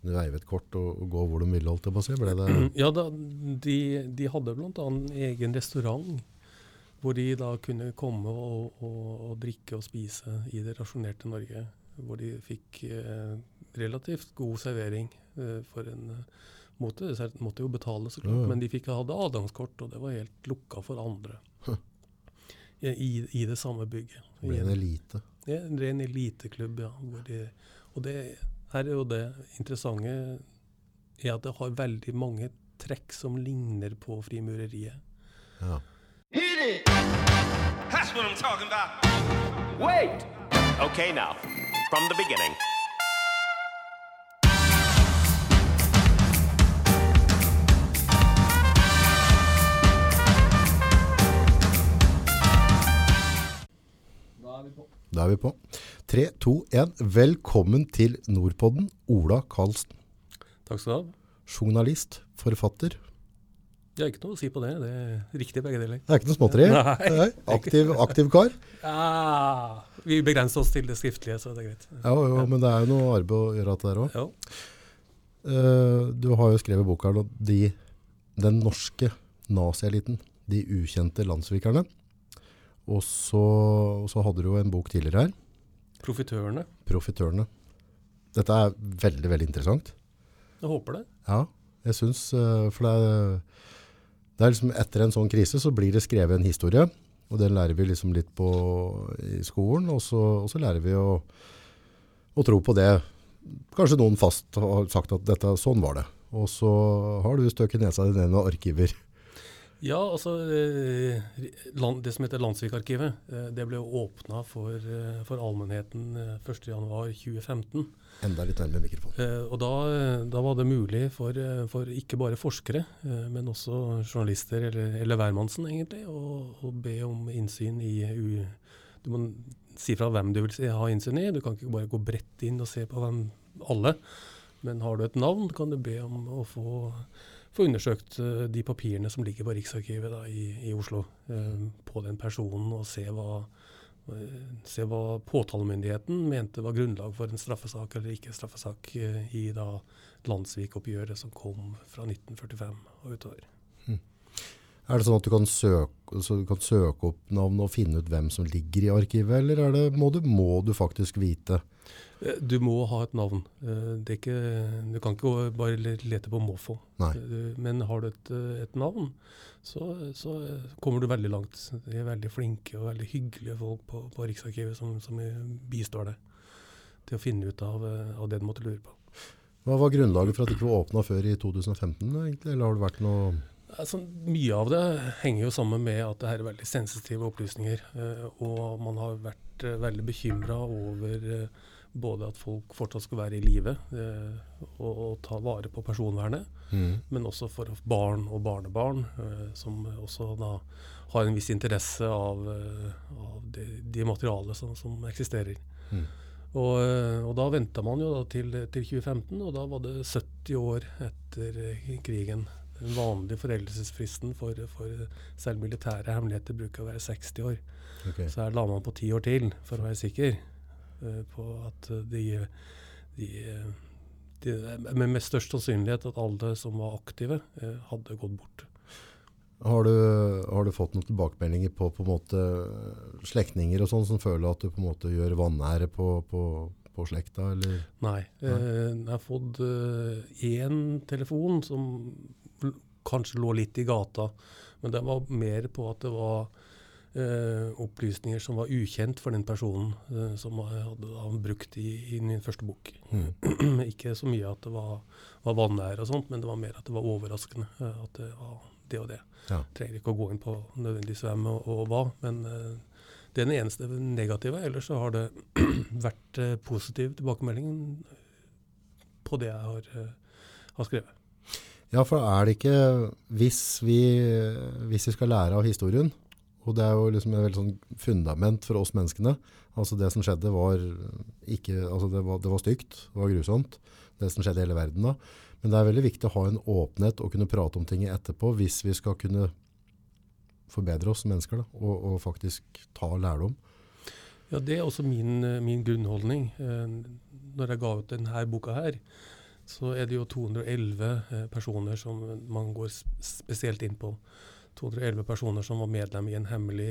kunne veive et kort og, og gå hvor de ville, holdt jeg på å si? Ble det Ja, da, de, de hadde bl.a. en egen restaurant hvor de da kunne komme og, og, og drikke og spise i det rasjonerte Norge. Hvor de fikk eh, relativt god servering eh, for en eh, måte. De måtte jo betale, så klart, Ja, men de fikk hadde adgangskort, og det var helt lukka for andre. I, i, det samme bygget. ble en elite? ja, en ren eliteklubb, ja. Hvor de, og det her er jo det interessante er at det har veldig mange trekk som ligner på frimureriet. Ja. Hit it! That's what I'm talking about. Wait! Okay, now, from the beginning. Da er vi på. Tre, to, én. Velkommen til Nordpodden, Ola Karlsen. Takk skal du ha. Journalist, forfatter. Jeg har ikke noe å si på det. Det er riktig begge deler. Det er ikke noe småtteri. Nei. Aktiv, aktiv kar. Ja, vi begrenser oss til det skriftlige, så det er greit. Ja, jo, men det er jo noe arbeid å gjøre at det der òg. Ja. du har jo skrevet boka de, 'Den norske nazieliten'. De ukjente landssvikerne. Og så, og så hadde du jo en bok tidligere her, Profitørene. 'Profitørene'. Dette er veldig, veldig interessant. Jeg håper det. Ja, jeg syns eh, For det er, det er liksom etter en sånn krise så blir det skrevet en historie. Og den lærer vi liksom litt på i skolen. Og så, og så lærer vi å, å tro på det. Kanskje noen fast har sagt at dette, sånn var det. Og så har du støket nesa di ned med arkiver. Ja, altså eh, land, Det som heter Landsvikarkivet, eh, det ble åpna for, eh, for allmennheten eh, 1.1.2015. Enda litt nærmere mikrofonen. Og da, da var det mulig for, for ikke bare forskere, men også journalister, eller, eller hvermannsen egentlig, å be om innsyn i u, Du må si fra hvem du vil ha innsyn i. Du kan ikke bare gå bredt inn og se på hvem alle. Men har du et navn, kan du be om å få, få undersøkt eh, de papirene som ligger på Riksarkivet da, i, i Oslo, eh, på den personen, og se hva, eh, se hva påtalemyndigheten mente var grunnlag for en straffesak eller ikke straffesak i da landssvikoppgjøret som kom fra 1945 og utover. Er det sånn at du kan, søke, så du kan søke opp navn og finne ut hvem som ligger i arkivet, eller er det, må, du, må du faktisk vite? Eh, Du må ha et navn. Eh, Det ikke, du kan ikke bare lete på måfå. Eh, Men har du et, et navn, så, så kommer du veldig langt. De er veldig flinke og veldig hyggelige folk på, på Riksarkivet som, som bistår deg til å finne ut av, av det du måtte lure på. Hva var grunnlaget for at det ikke var åpna før i 2015, egentlig? Eller har det vært noe Altså, mye av det henger jo sammen med at det her er veldig sensitive opplysninger. og man har vært veldig bekymra over både at folk fortsatt skal være i live eh, og, og ta vare på personvernet, men også for barn og barnebarn, eh, som også da har en viss interesse av, eh, av de, de materialet som, som eksisterer. Og, eh, og da venta man jo til, til 2015, og da var det 70 år etter krigen. Den vanlige foreldelsesfristen for, for selv militære hemmeligheter bruker å være 60 år. Okay. Så her la man på ti år til for å være sikker på at eh, de, de, eh, de Med med størst sannsynlighet at alle som var aktive, eh, hadde gått bort. Har du, har du fått noen tilbakemeldinger på, på måte slektninger og sånn som føler at du på en måte gjør vanære på, på, på slekta, eller? Nei. Nei. jeg har fått én telefon som kanskje lå litt i gata, men det var mer på at det var eh, opplysninger som var ukjent for den personen eh, som han hadde han brukt i, i min første bok. ikke så mye at det var, var vanære og sånt, men det var mer at det var overraskende eh, at det var det og det. Ja. Trenger ikke å gå inn på nødvendigvis hvem og, og hva, men eh, det er den eneste negative. Ellers så har det vært eh, positiv tilbakemelding på det jeg har, eh, har skrevet. Ja, for er det ikke, hvis vi, hvis vi skal lære av historien, og det er jo liksom et veldig sånn fundament for oss menneskene, altså det som skjedde var ikke, altså det var, det var stygt, det var grusomt, det som skjedde i hele verden da, men det er veldig viktig å ha en åpenhet og kunne prate om ting etterpå, hvis vi skal kunne forbedre oss som mennesker da, og, og faktisk ta lærdom. Ja, Det er også min, min grunnholdning. Eh, Når jeg ga ut denne boka her, så er det jo 211 eh, personer som man går spesielt inn på. 211 personer som var medlem i en hemmelig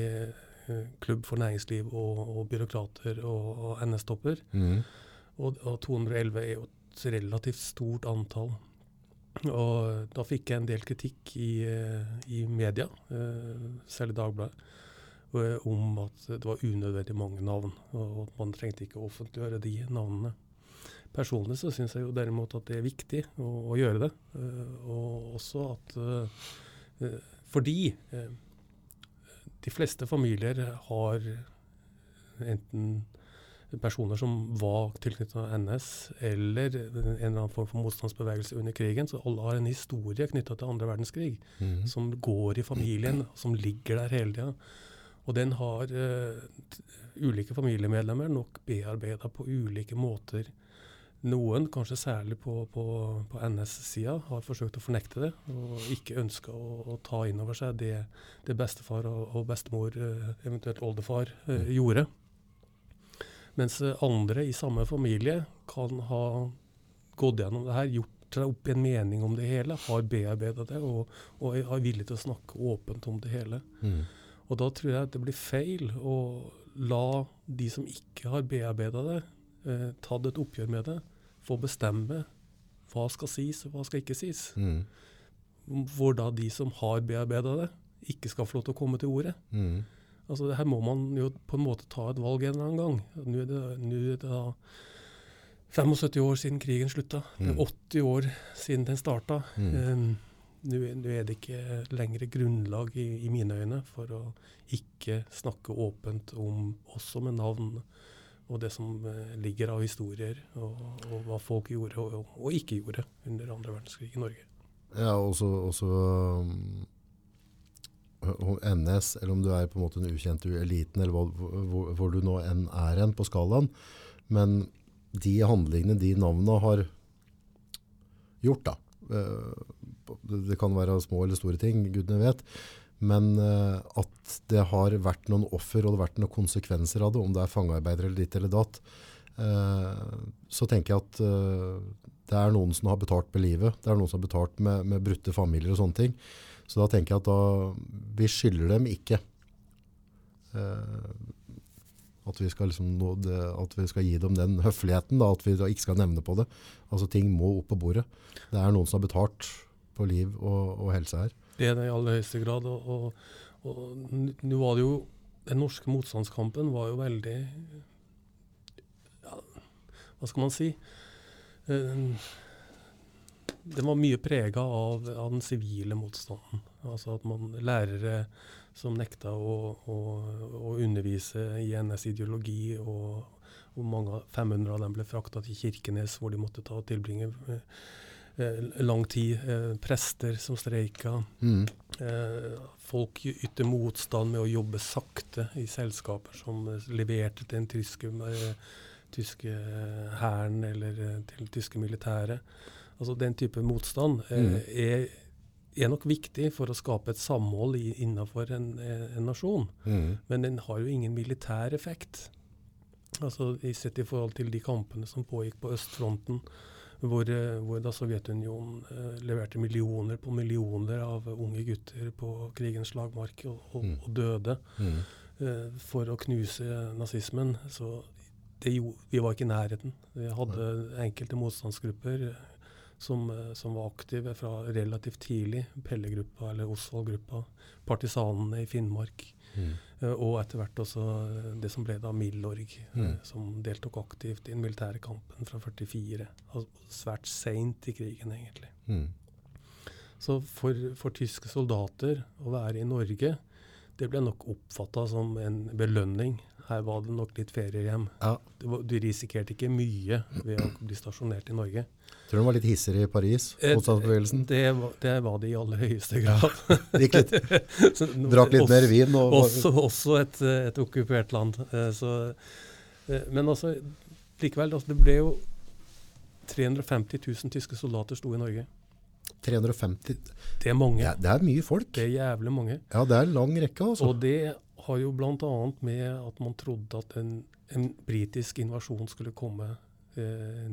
eh, klubb for næringsliv og, og byråkrater og, og NS-topper. Mm. Og, og 211 er jo et relativt stort antall. Og da fikk jeg en del kritikk i, eh, i media, eh, særlig Dagbladet, om at det var unødvendig mange navn, og at man trengte ikke å offentliggjøre de navnene. Personlig så syns jeg jo derimot at det er viktig å, å gjøre det. og også at Fordi eh, de fleste familier har enten personer som var tilknyttet NS, eller en eller annen form for motstandsbevegelse under krigen. Så alle har en historie knytta til andre verdenskrig, Mm. som går i familien, som ligger der hele tida. Og den har t- ulike familiemedlemmer nok bearbeida på ulike måter. Noen, kanskje særlig på, på, på NS-sida, har forsøkt å fornekte det, og ikke ønska å, å ta inn over seg det, det bestefar og, og bestemor, eh, eventuelt oldefar, eh, gjorde. Mens eh, andre i samme familie kan ha gått gjennom det her, gjort seg opp en mening om det hele, har bearbeida det og, og er villig til å snakke åpent om det hele. Mm. Og da tror jeg at det blir feil å la de som ikke har bearbeida det, eh, tatt et oppgjør med det, få bestemme hva skal sies og hva skal ikke sies. Mm. Hvor da de som har bearbeida det, ikke skal få lov til å komme til ordet. Mm. Altså, her må man jo på en måte ta et valg en eller annen gang. Nå er det, nå er det da 75 år siden krigen slutta. Det Mm. er 80 år siden den starta. Mm. Um, er- nå er det ikke lenger grunnlag i, i mine øyne for å ikke snakke åpent om også med navn og det som eh, ligger av historier, og, og hva folk gjorde og, og ikke gjorde under andre verdenskrig i Norge. Ja, også, også um, om NS, eller om du er på en måte den ukjente eliten, eller hvor, hvor, hvor du nå enn er en på skalaen. Men de handlingene, de navnene har gjort da. Eh, det kan være små eller store ting, gudene vet. Men uh, at det har vært noen offer og det har vært noen konsekvenser av det, om det er fangearbeidere eller ditt eller datt, uh, så tenker jeg at uh, det er noen som har betalt med livet. Det er noen som har betalt med, med brutte familier og sånne ting. Så da tenker jeg at da, vi skylder dem ikke at, vi liksom nå det, at vi skal gi dem den høfligheten, da, at vi da ikke skal nevne på det. Altså ting må opp på bordet. Det er noen som har betalt på liv og, og helse her. Det er det i aller høyeste grad. Og, og, og nå var det jo Den norske motstandskampen var jo veldig ja, Hva skal man si? Eh, Den var mye prega av, av den sivile motstanden. Altså at man lærere som nekta å, å, å undervise i NS-ideologi, og, hvor mange 500 av dem ble frakta til Kirkenes, hvor de måtte ta og tilbringe eh, lang tid. Eh, prester som streika. Mm. Eh, folk ytter motstand med å jobbe sakte i selskaper som eh, leverte til den tyske, eh, tyske eh, hæren eller eh, til det tyske militæret. Altså Den type motstand eh, Mm. er, er nok viktig for å skape et samhold i, innenfor en, eh, en nasjon. Mm. Men den har jo ingen militær effekt. Altså i Sett i forhold til de kampene som pågikk på østfronten, hvor, eh, hvor da Sovjetunionen eh, leverte millioner på millioner av unge gutter på krigens slagmark og, og, Mm. og døde Mm. eh, for å knuse nazismen. Så det vi var ikke i nærheten. Vi hadde enkelte motstandsgrupper eh, som, som var aktive fra relativt tidlig. Pellegruppa eller Osvald-gruppa. Partisanene i Finnmark. Mm. Eh, Og etter hvert også eh, det som ble da Milorg, eh, Mm. som deltok aktivt i den militære kampen fra 44. Altså svært seint i krigen, egentlig. Mm. Så for, for tyske soldater å være i Norge, det ble nok oppfatta som en belønning. Her var det nok litt feriehjem. Ja, Du, du risikerte ikke mye ved å bli stasjonert i Norge. tror du de var litt hissigere i Paris, Eh, motstandsbevegelsen. Det det var det i aller høyeste grad. Gikk litt, drakk litt også- mer vin. Og, Også, også et, eh, et okkupert land. Eh, Så, men altså, likevel, altså, det ble jo 350 000 tyske soldater sto i Norge. 350 Det er mange. ja, Det er mye folk. Det er jævlig mange. Ja, det er en lang rekke, altså. Og det har jo bl.a. med at man trodde at en, en britisk invasjon skulle komme eh,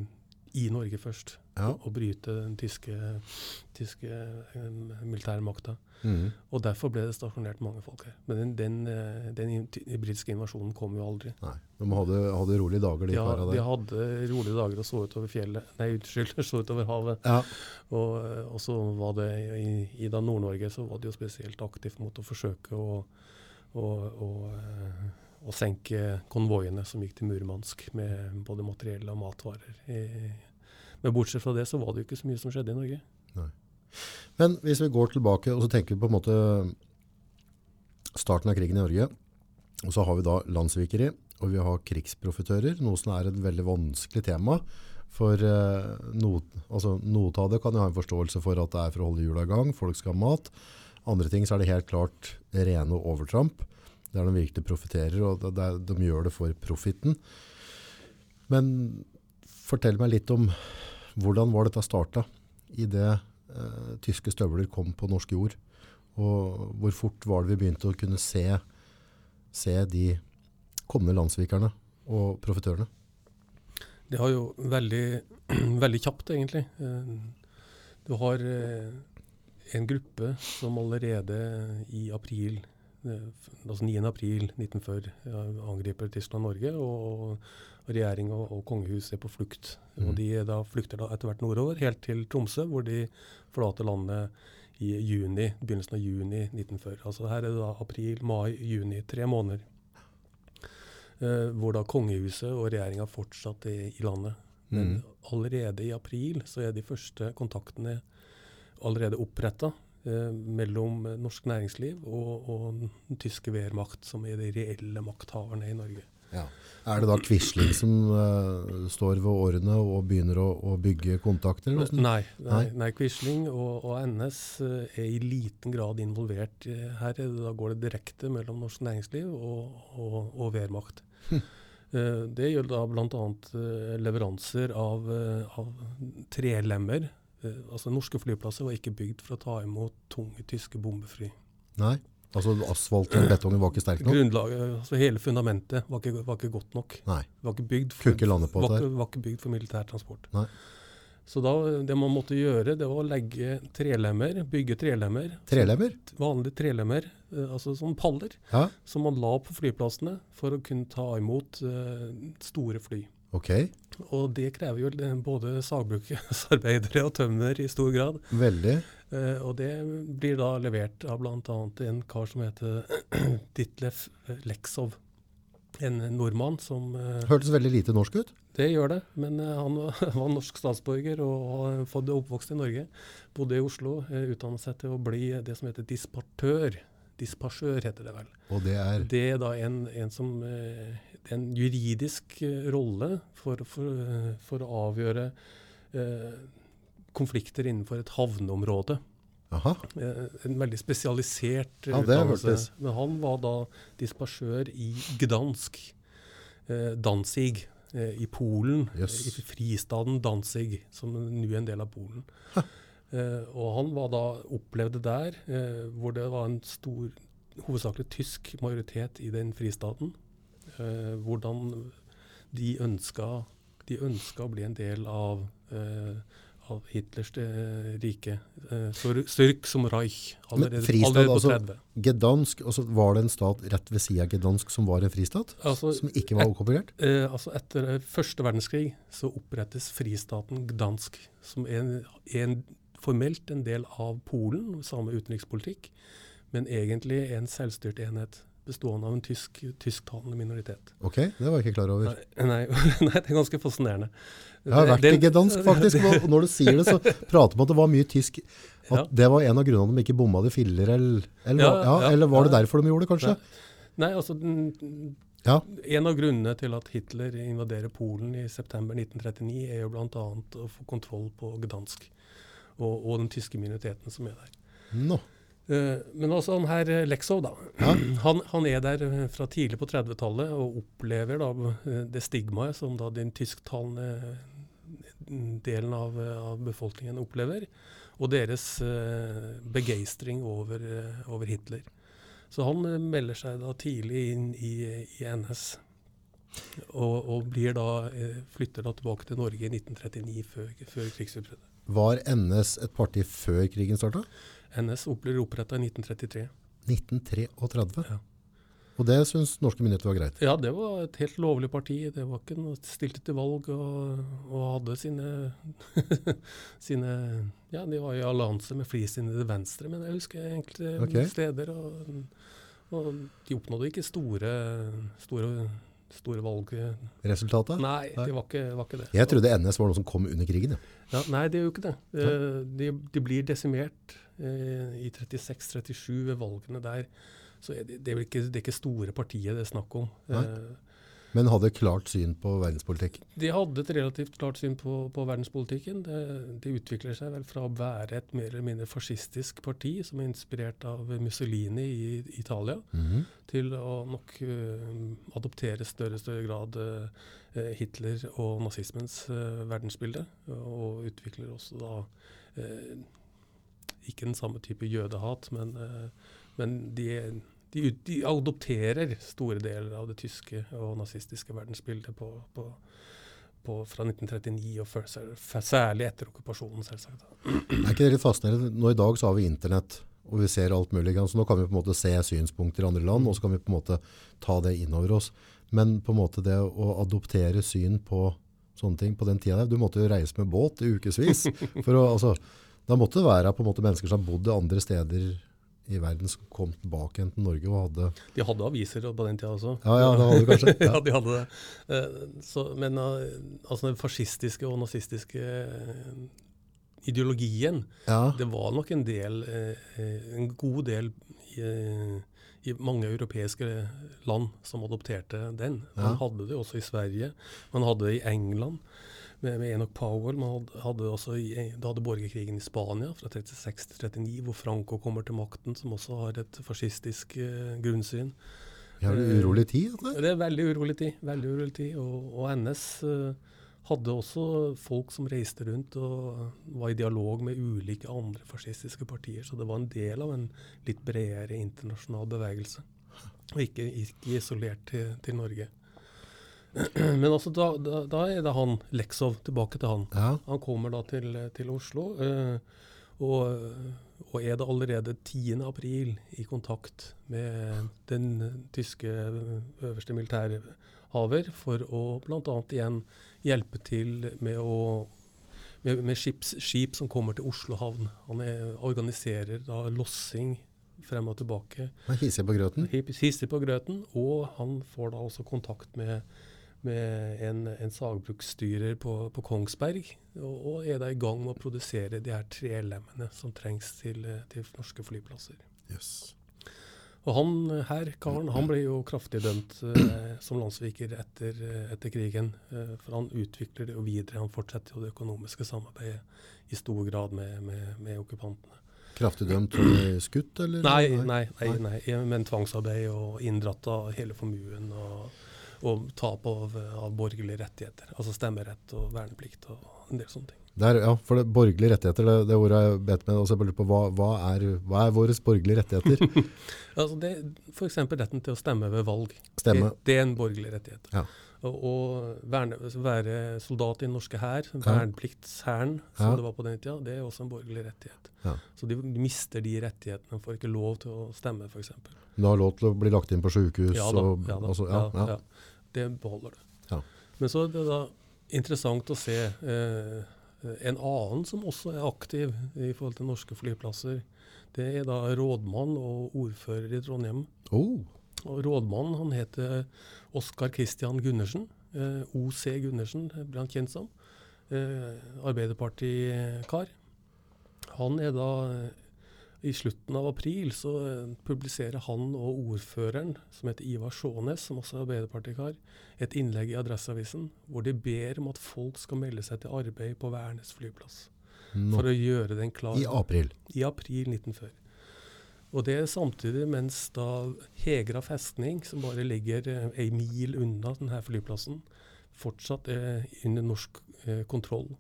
i Norge først. Ja. Og bryte den tyske, tyske eh, militærmakta. Mm. Og derfor ble det stasjonert mange folk her. Men den, den, eh, den den britiske invasjonen kom jo aldri. Nei, de hadde, hadde rolige dager, de De, ha- kara de hadde rolige dager og så utover fjellet. Nei, unnskyld, så utover havet. Ja, Og, eh, og så var det i, i Nord-Norge så var det jo spesielt aktivt mot å forsøke å, og, eh, senke konvoiene som gikk til Murmansk med både materiell og matvarer. Men bortsett fra det så var det jo ikke så mye som skjedde i Norge. Men hvis vi går tilbake og så tenker vi på en måte starten av krigen i Norge, og så har vi da landssvikeri, og vi har krigsprofitører, noe som er et veldig vanskelig tema. For eh, noe, altså, noe av det kan jeg ha en forståelse for at det er for å holde hjula i gang, folk skal ha mat. Andre ting så er det helt klart rene overtramp, der de virkelig profiterer, og det, det, er- de gjør det for profitten. Men fortell meg litt om hvordan var dette starta i det eh, tyske støvler kom på norsk jord. Og hvor fort var det vi begynte å kunne se, se de kommende landssvikerne og profitørene? Det har jo veldig, veldig kjapt, egentlig. Eh, Du har eh, en gruppe som allerede i april, eh, altså 9. april 1940, ja, angriper Tyskland Norge, og regjering og, og kongehus er på flukt. Mm. Og de er da flykter da etter hvert nordover, helt til Tromsø, hvor de forlater landet i juni, begynnelsen av juni 1940. Altså her er det da april, mai, juni, tre måneder. Eh, hvor da kongehuset og regjeringa fortsatt er i landet. Men mm. allerede i april så er de første kontaktene allerede oppretta eh, mellom norsk næringsliv og, og den tyske Wehrmacht, som er de reelle makthaverne i Norge. Ja. Er det da Quisling som eh, står ved årene og begynner å, å bygge kontakter? Nei, nei, Nei. Quisling og, og NS eh, er i liten grad involvert. eh, Her er da går det direkte mellom norsk næringsliv og, og, og Wehrmacht. Eh, Det gjelder da bl.a. Uh, leveranser av, av trelemmer. Eh, altså Norske flyplasser var ikke bygd for å ta imot tunge tyske bombefly. Nei? Altså Asfalt og betongen var ikke sterk nok? Grunnlaget, altså Hele fundamentet var ikke, var ikke godt nok. Nei. Var ikke bygd for, var, var ikke bygd for militær transport. Nei. Så da, det man måtte gjøre, det var å legge trelemmer, bygge trelemmer. Trelemmer? Vanlige trelemmer, eh, altså som paller, Ja, som man la på flyplassene for å kunne ta imot uh, store fly. Ok. Og det krever jo eh, både sagbruksarbeidere og tømmer i stor grad. Veldig. Eh, og det blir da levert av bl.a. en kar som heter Ditlef Leksov. En nordmann som eh, Hørtes veldig lite norsk ut. Det gjør det, men eh, han var, norsk statsborger og har fått oppvokst i Norge. Bodde i Oslo, uh, utdannet seg til å bli det som heter dispatør. Dispasjør heter det vel. Og det er Det er da en, en som eh, En juridisk eh, rolle for, for, eh, for å avgjøre eh, konflikter innenfor et havneområde. Aha. En veldig spesialisert Ja, utdannelse. Men han var da dispasjør i Gdansk, eh, Danzig, eh, i Polen. Eh, I fristaden Danzig, som nå er en del av Polen. Eh, og han var da opplevde der, eh, hvor det var en stor, hovedsakelig tysk majoritet i den fristaten. Eh, hvordan de ønska, de ønska å bli en del av eh, av Hitlers eh, rike. Eh, så som Reich allerede, fristad, allerede på altså- 30. Gdansk, og så var det en stat rett ved siden av Gdansk som var en fristat? Altså, Som ikke var okkupert? Eh, altså etter eh, første verdenskrig så opprettes fristaten Gdansk, som er en, en, formelt en del av Polen, samme utenrikspolitikk, men egentlig en selvstyrt enhet bestående av en tysk, tysktalende minoritet. Ok, det var jeg ikke klar over. Nei, nei, nei, det er ganske fascinerende. Jeg har vært i Gdansk faktisk, og når du sier det så prater man at det var mye tysk. At Ja. det var en av grunnene de ikke bomma de filler, eller, eller, Ja, ja, eller var det derfor de gjorde det kanskje? Nei, altså. En av grunnene til at Hitler invaderer Polen i september 1939, er jo bl.a. å få kontroll på Gdansk og, og den tyske minoriteten som er der. Nå. Eh, men også han her eh, Leksov, da. Han, han er der eh, fra tidlig på 30-tallet og opplever da det stigmaet som da den tysktalende delen av, av befolkningen opplever, og deres eh, begeistring over, over Hitler. Så han melder seg da tidlig inn i, i NS. Og, og blir da, flytter da tilbake til Norge i 1939, før, før krigsutbruddet. Var NS et parti før krigen starta? NS ble oppretta i 1933. 1933. Ja. Og det syns norske myndigheter var greit. Ja, det var et helt lovlig parti. Det var ikke noe stilte til valg og, og hadde sine, sine Ja, de var i allianse med frisinnede Venstre, men jeg husker enkelte okay. steder. Og, og de oppnådde ikke store, store, store valgresultatet? Nei, det var ikke, var ikke det. Jeg trodde NS var noe som kom under krigen. Ja. Nei, det er jo ikke det. Eh, De, de blir desimert eh, i 36-37 ved valgene der. Så det, det, er ikke, det er ikke store partiet det er snakk om. Nei. Men hadde klart syn på verdenspolitikk. De hadde et relativt klart syn på, på verdenspolitikken. Det, de utvikler seg vel fra å være et mer eller mindre fascistisk parti, som er inspirert av Mussolini i Italia, Mhm. til å nok uh, adoptere større og større grad uh, Hitler og nazismens uh, verdensbilde. Og utvikler også da ikke den samme type jødehat, men, men de, de, de adopterer store deler av det tyske og nazistiske verdensbildet på, på, på, fra 1939, og særlig etter okkupasjonen, selvsagt. Er ikke det litt fascinerende? Nå i dag så har vi internett, og vi ser alt mulig. Så nå kan vi på en måte se synspunkter i andre land, og så kan vi på en måte ta det innover oss. Men på en måte det å adoptere syn på sånne ting på den tida der, du måtte jo reise med båt i ukevis. Altså, da måtte det være på en måte mennesker som har bodd andre steder i verden som kom tilbake igjen til Norge og hadde De hadde aviser på den tida også. Ja, ja, det hadde kanskje. ja, Ja. de hadde det. Eh, Så, men eh, altså den fascistiske og nazistiske eh, ideologien, Ja, det var nok en del, en god del i, i mange europeiske land som adopterte den. Man hadde det også i Sverige, man hadde det i England med, med Enoch Powell. Man hadde, hadde også da hadde borgerkrigen i Spania fra 36 til 39, hvor Franco kommer til makten, som også har et fascistisk eh, grunnsyn. vi har en urolig tid. Eller? Det er veldig urolig tid. veldig urolig tid, Og, og NS eh, hadde også folk som reiste rundt og var i dialog med ulike andre fascistiske partier. Så det var en del av en litt bredere internasjonal bevegelse. Og ikke, ikke isolert til, til Norge. Men altså, da, da, da er det han, Leksov, tilbake til han. Ja, Han kommer da til, til Oslo, eh, og, og er da allerede 10. april i kontakt med den tyske øverste militærhaver for å bl.a. igjen hjelpe til med å med, med skips, skip som kommer til Oslo havn. Han er, organiserer da lossing frem og tilbake. han hisser på grøten. Hisser på grøten, og han får da også kontakt med, med en, en sagbruksstyrer på, på Kongsberg, og, og er da i gang med å produsere de her tre lemmene som trengs til, til norske flyplasser. Yes. Og han her, karen, han ble jo kraftig dømt eh, som landssviker etter, etter krigen. Eh, for han utvikler det jo videre. Han fortsetter jo det økonomiske samarbeidet i stor grad med, med, med okkupantene. Kraftig dømt som skutt, eller? Nei, nei, nei, nei. men tvangsarbeid og inndratt av hele formuen og, og tap av, av borgerlige rettigheter. Altså stemmerett og verneplikt og en del sånne ting. Der, ja, for det, borgerlige rettigheter, det, det ordet jeg bet med, og så bare på, hva, hva, er, hva er våre borgerlige rettigheter? Altså det, for eksempel retten til å stemme ved valg. Stemme. Det, det er en borgerlig rettighet. Ja. Og, og verne, være soldat i den norske hær, vernepliktshæren som Ja. det var på den tida, det er også en borgerlig rettighet. Ja. Så de mister de rettighetene, får ikke lov til å stemme f.eks. Du har lov til å bli lagt inn på sykehus? Ja da. og, Ja, da. altså, ja, ja, ja. ja. Det beholder det. Ja. Men så er det da interessant å se eh, en annen som også er aktiv i forhold til norske flyplasser. Det er da rådmann og ordfører i Trondheim. Oh, Og rådmannen han heter Oskar Christian Gundersen. Eh, OC Gundersen ble han kjent som. Eh, Arbeiderpartikar. Han er da I slutten av april så eh, publiserer han og ordføreren, som heter Ivar Sjånes, som også er Arbeiderpartikar, et innlegg i Adresseavisen hvor de ber om at folk skal melde seg til arbeid på Værnes flyplass. nå, For å gjøre den klar I april. i april 1940. Og det er samtidig mens da Hegra festning, som bare ligger eh, ei mil unna denne flyplassen, fortsatt er under norsk eh, kontroll.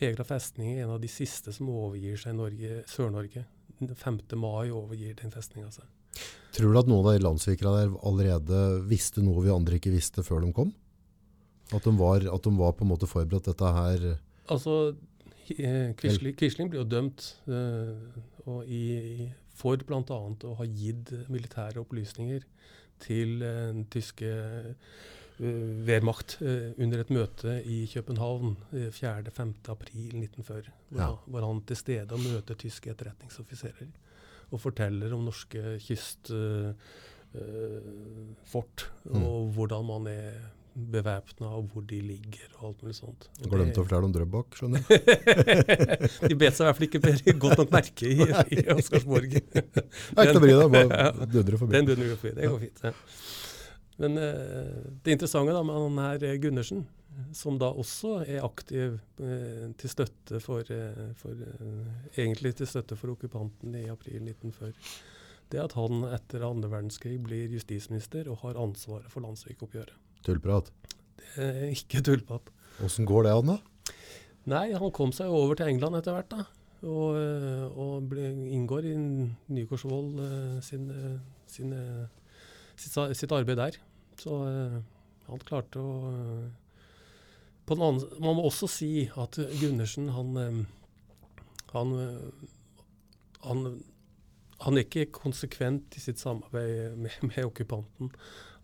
Hegra festning er en av de siste som overgir seg Norge, Sør-Norge. 5. mai overgir den festninga seg. Tror du at noen av de landssvikerne der allerede visste noe vi andre ikke visste før de kom? At de var, at de var på en måte forberedt dette her Altså, eh, Quisling, Quisling blir jo dømt uh, i, for bl.a. å ha gitt militære opplysninger til eh, den tyske Wehrmacht eh, under et møte i København eh, 4.-5. april 1940. Hvor, Ja. hvor han til stede og møter tyske etterretningsoffiserer og forteller om norske kystfort, Mm. og hvordan man er bevæpna, og hvor de ligger og alt mulig sånt. Og Glemte det- å fortelle om Drøbak, skjønner jeg. de bet seg i hvert fall ikke godt nok merke i, i Oscarsborg. Det er ikke noe å bry deg, bare dundre forbi. Den dundrer forbi. Det går fint. Ja. Men eh, det interessante da med han her eh, Gundersen, som da også er aktiv eh, til støtte for, for Egentlig til støtte for okkupanten i april 1940, det er at han etter andre verdenskrig blir justisminister og har ansvaret for landssvikoppgjøret. Tullprat. Det er ikke tullprat. Åssen går det an, da? Nei, han kom seg over til England etter hvert, da. Og, og ble, inngår i Nykorsvold sin, sin, sitt, sitt arbeid der. Så eh, han klarte å eh, andre, Man må også si at Gundersen, han eh, han, han, han er ikke konsekvent i sitt samarbeid med, med okkupanten.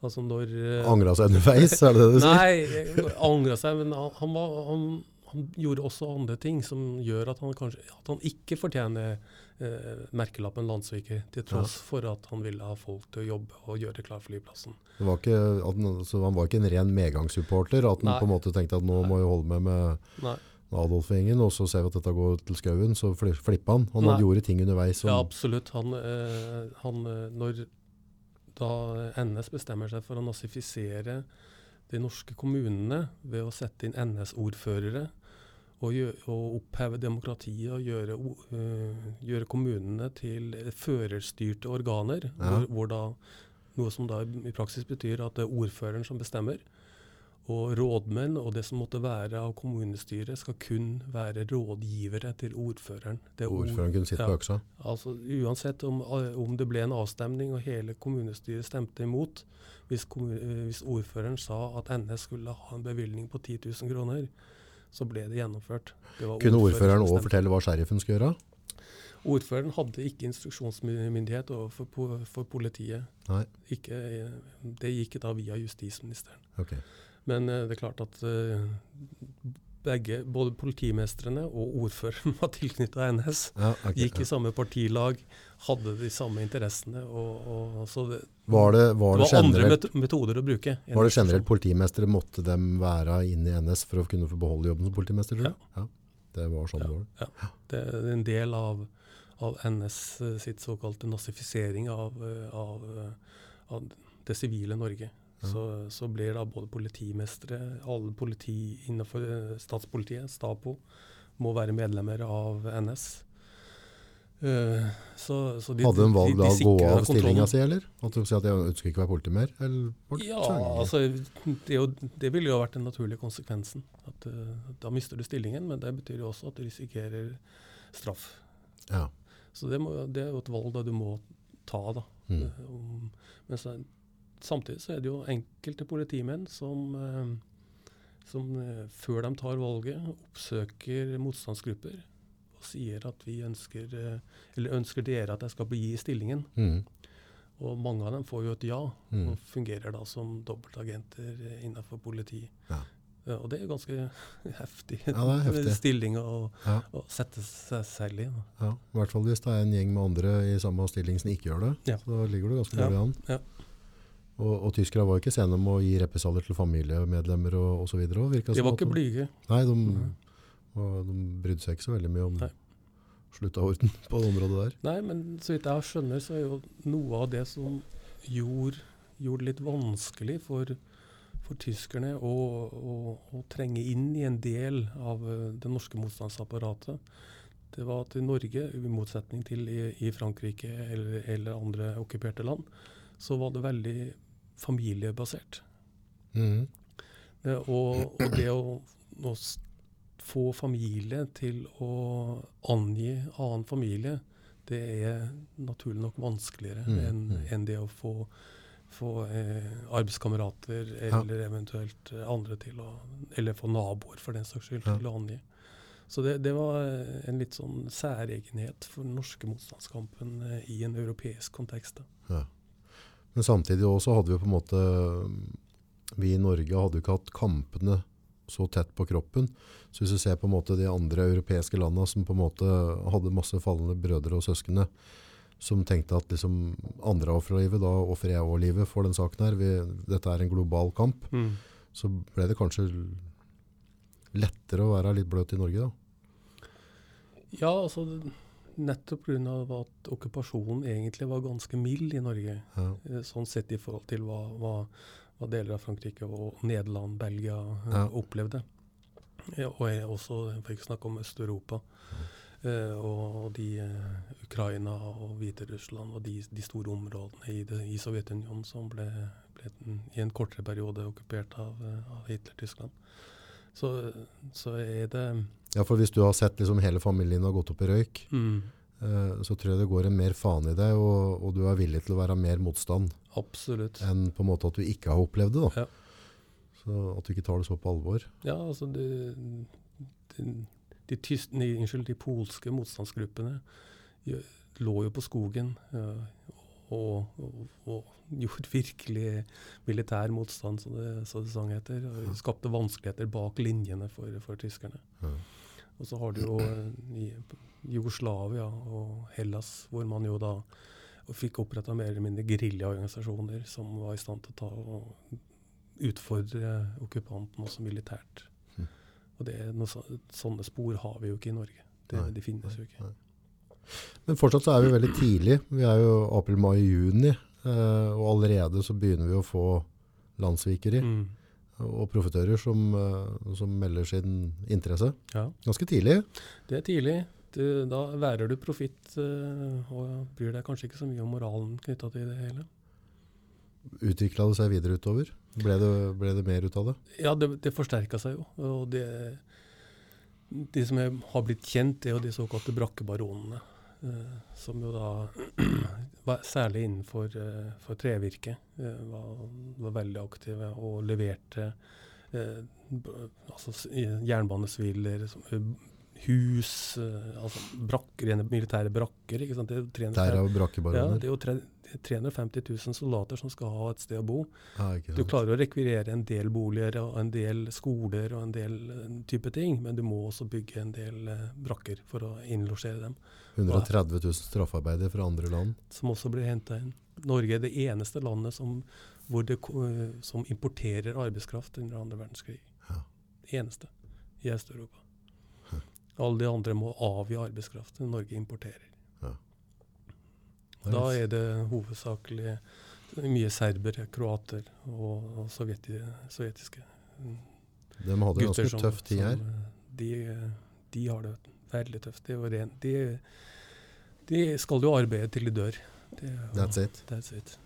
Altså når Angra seg underveis, er det det du sier? Nei, angra seg, men han, han, var, han, han gjorde også andre ting som gjør at han kanskje at han ikke fortjener eh, merkelappen landssviker, til tross for at han ville ha folk til å jobbe og gjøre klar flyplassen. Det var ikke, han, så han var ikke en ren medgangssupporter, at han Nei. på en måte tenkte at nå må jeg holde med med Nei, Adolf-gjengen, og så ser vi at dette går til skauen, så flipper han. Han Nei. gjorde ting underveis som ja, absolutt. Han, eh, han, eh, når da NS bestemmer seg for å nazifisere de norske kommunene ved å sette inn NS-ordførere og, gjøre, å, oppheve demokratiet og gjøre, eh, gjøre kommunene til førerstyrte organer, Ja. hvor, hvor da, noe som da i praksis betyr at det er ordføreren som bestemmer. Og rådmenn og det som måtte være av kommunestyret, skal kun være rådgivere til ordføreren. Det er ordføreren kunne sitte ja. på øksa. Altså Uansett om, om det ble en avstemning og hele kommunestyret stemte imot, hvis, eh, hvis ordføreren sa at NS skulle ha en bevilgning på 10 000 kroner, så ble det gjennomført. Det Kunne ordføreren òg fortelle hva sheriffen skulle gjøre? Ordføreren hadde ikke instruksjonsmyndighet overfor po for politiet. Ikke, eh, det gikk da via justisministeren. Okay. Men eh, det er klart at eh, begge, både politimestrene og ordføreren var tilknytta NS. Ja, okay, Gikk i samme partilag, hadde de samme interessene. Og, og, så det, Var det, var det var andre generelt, metoder å bruke. var det generelt politimestere, måtte dem være inne i NS for å kunne få beholde jobben som politimester? Ja. Ja. Det var sånn det var. Det er en del av, av NS eh, sitt såkalte nazifisering av, eh, av, eh, av det sivile Norge. Så, så blir da både politimestere, alle politi innenfor eh, statspolitiet, Stapo, må være medlemmer av NS. Uh, så, så de, Hadde de valgt da å gå av stillinga si, eller? At de sier at jeg ønsker ikke å være politi mer? Ja, altså, det, jo, det ville jo vært den naturlige konsekvensen. At, uh, da mister du stillingen, men det betyr jo også at du risikerer straff. ja. Så det, må, det er jo et valg da du må ta. da. Mm. Um, Men så, samtidig så er det jo enkelte politimenn som, eh, som eh, før de tar valget, oppsøker motstandsgrupper og sier at vi ønsker, eh, eller ønsker dere at jeg skal bli i stillingen. Mm. Og mange av dem får jo et ja, Mm. og fungerer da som dobbeltagenter innenfor politi. Ja. Ja, og det er ganske heftig, Ja, det heftig. stilling å, Ja. å sette seg selv i. Da. Ja, i hvert fall hvis det er en gjeng med andre i samme stilling som ikke gjør det. Så ligger du ganske Ja, dårlig an. Og, og tyskerne var ikke sene med å gi represalier til familiemedlemmer og, videre. De var ikke blyge. Nei, de, og de brydde seg ikke så veldig mye om Nei. slutta orden på det området der. Nei, men så vidt jeg skjønner, så er jo noe av det som gjorde, gjorde det litt vanskelig for, for tyskerne å, å, å trenge inn i en del av eh, det norske motstandsapparatet, det var at i Norge, i motsetning til i, i Frankrike eller, eller andre okkuperte land, så var det veldig familiebasert. Mm. Eh, Og, og det å, å få familie til å angi annen familie Det er naturlig nok vanskeligere Mm, enn en det å få, få eh, arbeidskamerater Ja. eller eventuelt eh, andre til å Eller få naboer, for den saks skyld, Ja. til å angi. Så det, det var en litt sånn særegenhet for den norske motstandskampen eh, i en europeisk kontekst. da. Ja. Men samtidig også hadde vi på en måte Vi i Norge hadde jo ikke hatt kampene så tett på kroppen. Så hvis du ser på en måte de andre europeiske landene som på en måte hadde masse fallende brødre og søskene, som tenkte at liksom andre ofrer livet, da ofrer jeg òg livet for den saken her. Vi, dette er en global kamp. Så ble det kanskje lettere å være litt bløt i Norge da. Ja, altså nettopp pga. at okkupasjonen egentlig var ganske mild i Norge. Ja. eh, Sånn sett i forhold til hva, hva, hva deler av Frankrike og Nederland, Belgia eh, Ja. opplevde. Ja, og jeg også, for ikke snakke om Øst-Europa. Uh, og de uh, Ukraina og Hviterussland og de, de store områdene i, det, i Sovjetunionen som ble, ble den, i en kortere periode okkupert av, uh, av Hitler-Tyskland. Så, så er det ja, for hvis du har sett liksom hele familien har gått opp i røyk, mm, eh, så tror jeg det går en mer faen i deg, og, og du er villig til å være mer motstand. Absolutt. enn på en måte at du ikke har opplevd det. da. Ja. Så At du ikke tar det så på alvor. Ja, altså de, de, de, tyst, nei, unnskyld, de polske motstandsgruppene lå jo på skogen eh, og, og, og gjorde virkelig militær motstand, som det, så det sang heter. Og skapte vanskeligheter bak linjene for, for tyskerne. Mm. Og så har du jo i Jugoslavia og Hellas, hvor man jo da fikk oppretta mer eller mindre geriljaorganisasjoner som var i stand til å ta og utfordre okkupanten også militært. Mm. Og det noe, så- sånne spor har vi jo ikke i Norge. Det, Nei, de finnes jo ikke. nei. Men fortsatt så er vi veldig tidlig. Vi er jo april, mai, juni. eh, og allerede så begynner vi å få landssvikere Mm. og profitører som, eh, som melder sin interesse. Ja, Ganske tidlig. det er tidlig. Du, da værer du profitt eh, og bryr deg kanskje ikke så mye om moralen knytta til det hele. Utvikla det seg videre utover? Ble det, ble det mer ut av det? Ja, det, det forsterka seg jo. Og det, de som har blitt kjent, er jo de såkalte brakkebaronene. Eh, som jo da, var, særlig innenfor eh, for trevirke, eh, var, var veldig aktive og leverte altså, jernbanesviler, hus, altså brakker, militære brakker. ikke sant? Det er jo 350 Der er jo ja, det er jo 350 000 soldater som skal ha et sted å bo. Ja, Du klarer å rekvirere en del boliger og en del skoler og en del type ting, men du må også bygge en del eh, brakker for å innlosjere dem, 130 000 straffarbeidere fra andre land. som også blir henta inn. Norge er det eneste landet som, det, eh, som importerer arbeidskraft under andre verdenskrig. Ja. Det Eneste i Øst-Europa. Alle de andre må avgi arbeidskraft. Norge importerer. Det Da er det hovedsakelig mye serbere, kroater og, og sovjeti, sovjetiske mm, De hadde det ganske tøff tid her. eh, de, de har det veldig tøft. Ren, de, de skal jo arbeide til de dør. Det That's it. That's it.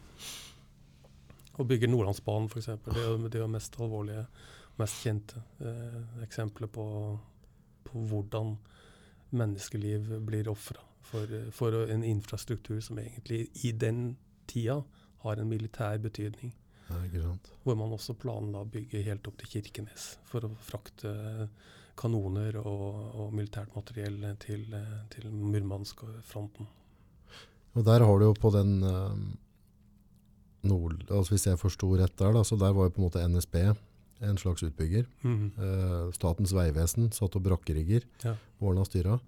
Og bygge Nordlandsbanen, f.eks. Det er det er mest alvorlige, mest kjente eh, eksempelet på, på hvordan menneskeliv blir ofra for, for en infrastruktur som egentlig i den tida har en militær betydning. Ja. Hvor man også planla å bygge helt opp til Kirkenes for å frakte kanoner og, og militært materiell til, til Murmansk-fronten. Og der har du jo på den eh, nord, altså Hvis jeg forsto rett der, da, så der var jo på en måte NSB en slags utbygger. Mhm. Eh, Statens vegvesen satt og brakkerigger. Ja. Ordna styra.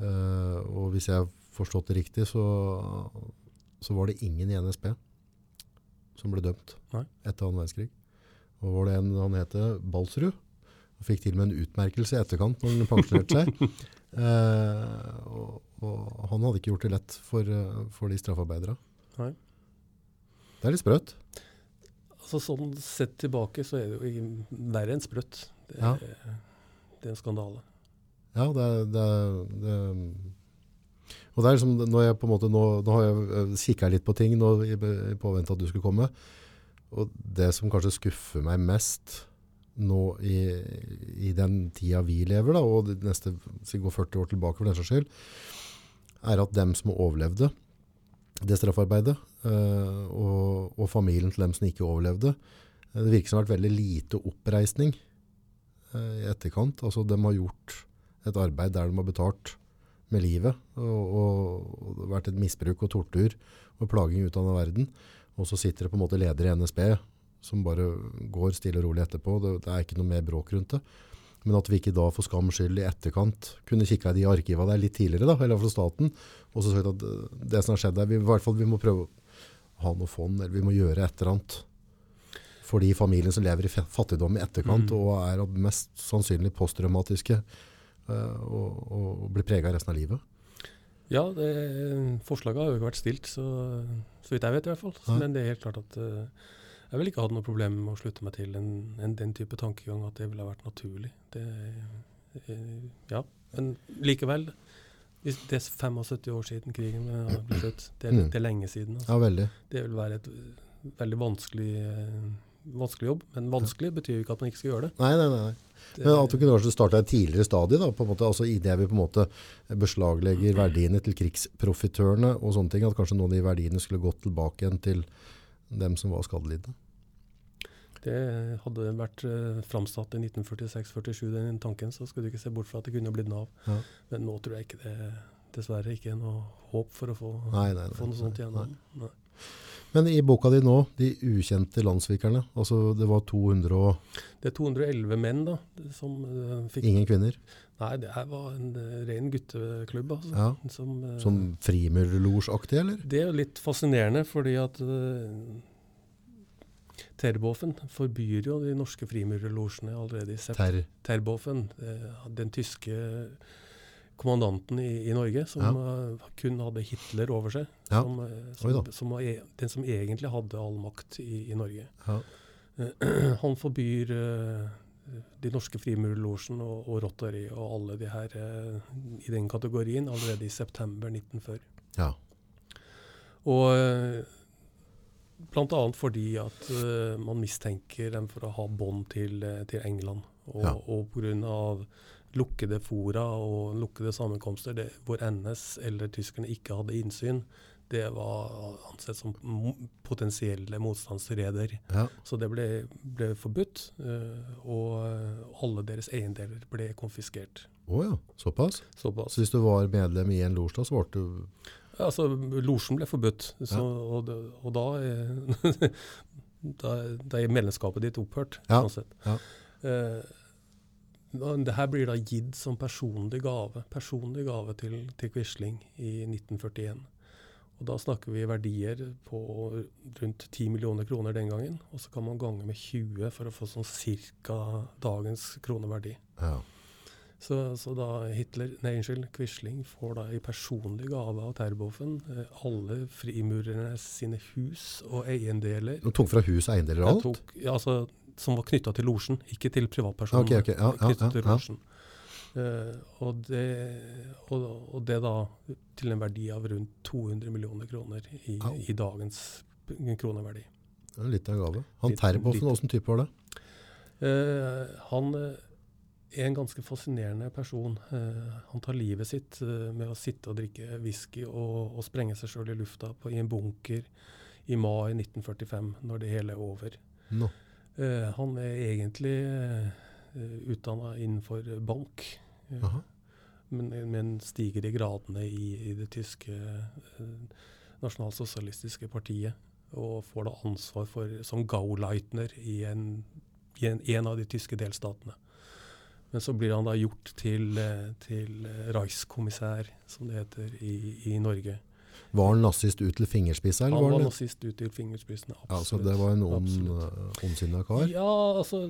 Eh, og hvis jeg har forstått det riktig, så, så var det ingen i NSB som ble dømt Nei. etter annen verdenskrig. Og var det en han het Balsrud. Og fikk til og med en utmerkelse i etterkant når han pensjonerte seg. Eh, og, og han hadde ikke gjort det lett for, for de straffarbeidere. Det er litt sprøtt. Altså Sånn sett tilbake så er det jo verre enn sprøtt. Det, Ja. det er en skandale. Ja, det, det, det Og det er liksom, når jeg på en måte, nå, nå har jeg kikka litt på ting nå i, påvente at du skulle komme, og det som kanskje skuffer meg mest nå i, i den tida vi lever, da, og de neste, går 40 år tilbake for den saks skyld, er at dem som overlevde det straffarbeidet, eh, og, og familien til dem som ikke overlevde, eh, det virker som det har vært veldig lite oppreisning eh, i etterkant. Altså de har gjort et arbeid der de har betalt med livet, og, og, og det har vært et misbruk og tortur og plaging ut av den verden. Og så sitter det på en måte leder i NSB som bare går stille og rolig etterpå. Det, det er ikke noe mer bråk rundt det. Men at vi ikke da for skam skyld i etterkant kunne kikka i de arkivene der litt tidligere, da, eller fra staten, og så sagt at det som har skjedd der, vi, i hvert fall vi må prøve å ha noe fond, eller vi må gjøre et eller annet for de familiene som lever i fattigdom i etterkant, Mm. og er mest sannsynlig posttraumatiske, og, og blir prega resten av livet. Ja, det, forslaget har jo ikke vært stilt, så, så vidt jeg vet i hvert fall. Ja. Men det er helt klart at eh, jeg ville ikke hatt noe problem med å slutte meg til en, en, den type tankegang, at det ville vært naturlig. Det, eh, ja, men likevel. Det er 75 år siden krigen eh, ble slutt. Det Mm. det er lenge siden. Altså. Ja, veldig. Det vil være et eh, veldig vanskelig, eh, vanskelig jobb. Men vanskelig betyr jo ikke at man ikke skal gjøre det. Nei, nei, nei. Men at du kunne kanskje starta et tidligere stadie, da, på en måte, altså i det vi på en måte beslaglegger verdiene til krigsprofitørene og sånne ting, at kanskje noen av de verdiene skulle gått tilbake igjen til dem som var skadelidende. Det hadde vært uh, framsatt i 1946-47, den tanken, så skulle du ikke se bort fra at det kunne blitt Nav. Ja. Men nå tror jeg ikke det dessverre ikke er noe håp for å få, Nei, nei, nei, få noe sånt igjennom. Nei. Men i boka di nå, De ukjente landssvikerne, altså det var 200 og Det er 211 menn da, som uh, fikk ingen kvinner, Nei, det her var en uh, ren gutteklubb. Altså, Ja. som, uh, som frimurlosjaktig, eller? Det er litt fascinerende, fordi at uh, Terboven forbyr jo de norske frimurlosjene allerede i sept. Ter. Terboven, eh, den tyske kommandanten i, i Norge, som eh, kun hadde Hitler over seg. Ja. Som, eh, som, som var e den som egentlig hadde all makt i, i Norge. Ja. Han forbyr uh, de norske frimurlosjen og, og Rotary og alle de her i den kategorien allerede i september 1940. ja. Og annet fordi at man mistenker dem for å ha bånd til, til England. Og, Ja. og pga. Lukkede fora og lukkede sammenkomster det, hvor NS eller tyskerne ikke hadde innsyn, det var ansett som potensielle motstandsreder. ja. Så det ble, ble forbudt, eh, og eh, alle deres eiendeler ble konfiskert. Å ja, såpass. Såpass. Så hvis du var medlem i en losj, så ble du Altså, losjen ble forbudt, så, Ja. og, og da, er, da, da er medlemskapet ditt opphørt. Ja, sånn sett. ja. Eh, det her blir da gitt som personlig gave, personlig gave til, til Quisling i 1941. Og da snakker vi verdier på rundt 10 millioner kroner den gangen. Og så kan man gange med 20 for å få sånn cirka dagens kroneverdi. Ja. Så, så da Hitler, nei unnskyld, Quisling får da i personlig gave av Terboven eh, alle frimurerne sine hus og eiendeler. Du tok fra hus og eiendeler og alt? tok, ja, altså, som var knytta til losjen, ikke til privatpersoner. Ok, ok, ja, ja, til losjen. Uh, og, det, og, og det da til en verdi av rundt 200 millioner kroner i, i dagens kroneverdi. Det er Litt av en gave. Han Terboven, åssen type var det? Uh, han eh, er en ganske fascinerende person. Uh, han tar livet sitt uh, med å sitte og drikke whisky og, og sprenge seg sjøl i lufta på, i en bunker i mai 1945, når det hele er over. Nå. Eh, han er egentlig uh, utdanna innenfor bank, eh, men, men stiger i gradene i, i det tyske eh, nasjonalsosialistiske partiet. Og får da ansvar for, som Gauleitner i en, i en, en av de tyske delstatene. Men så blir han da gjort til, eh, til eh, Reichskommissær, som det heter, i, i Norge. Var han nazist ut til fingerspissa? Han var var nazist ut til fingerspissene. ja, så det var en Absolutt. uh, ondsinna kar? Ja, altså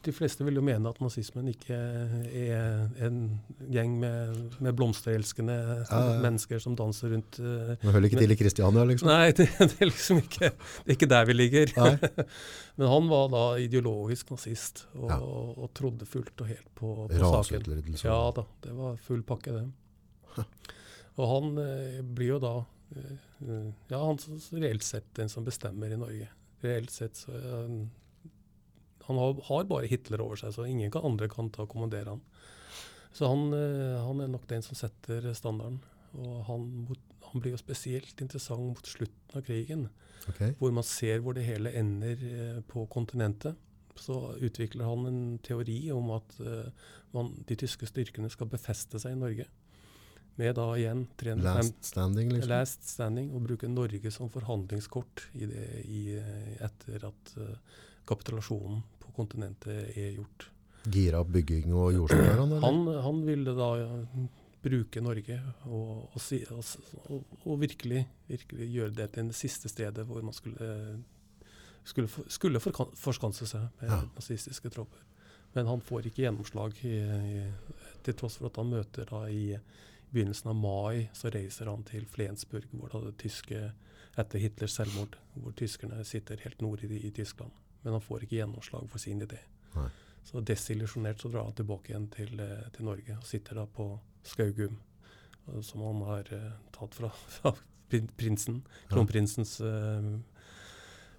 De fleste vil jo mene at nazismen ikke er en gjeng med, med blomsterelskende Ja, ja. mennesker som danser rundt uh, Men hører ikke til i Kristiania, liksom? Nei, det, det er liksom ikke Det er ikke der vi ligger. Men han var da ideologisk nazist og, Ja. og trodde fullt og helt på, på saken. Raseutryddelse. Ja da, det var full pakke, det. Og han eh, blir jo da eh, eh, Ja, han reelt sett den som bestemmer i Norge. Reelt sett så han har, bare Hitler over seg, så ingen kan, andre kan ta og kommandere han. Så han, han er nok den som setter standarden. Og han, han blir jo spesielt interessant mot slutten av krigen, okay. hvor man ser hvor det hele ender på kontinentet. Så utvikler han en teori om at man, de tyske styrkene skal befeste seg i Norge. Med da igjen 305 Last standing, liksom. Last standing, og bruke Norge som forhandlingskort i det, i, eh, etter at uh, kapitulasjonen på kontinentet er gjort. Gira opp bygging og jordskjelv? Han. Han, ville da ja, bruke Norge og, og, si, og, og, virkelig, virkelig gjøre det til det siste stedet hvor man skulle, skulle, for- skulle forskanse seg med Ja. nazistiske tropper. Men han får ikke gjennomslag, i, i, til tross for at han møter da i begynnelsen av mai, så reiser han til Flensburg, hvor da det tyske, etter Hitlers selvmord, hvor tyskerne sitter helt nord i, i Tyskland. Men han får ikke gjennomslag for sin idé. Nei. Så desillusjonert så drar han tilbake igjen til, eh, til Norge og sitter da på Skaugum, eh, som han har uh, tatt fra, fra prinsen, kronprinsens uh,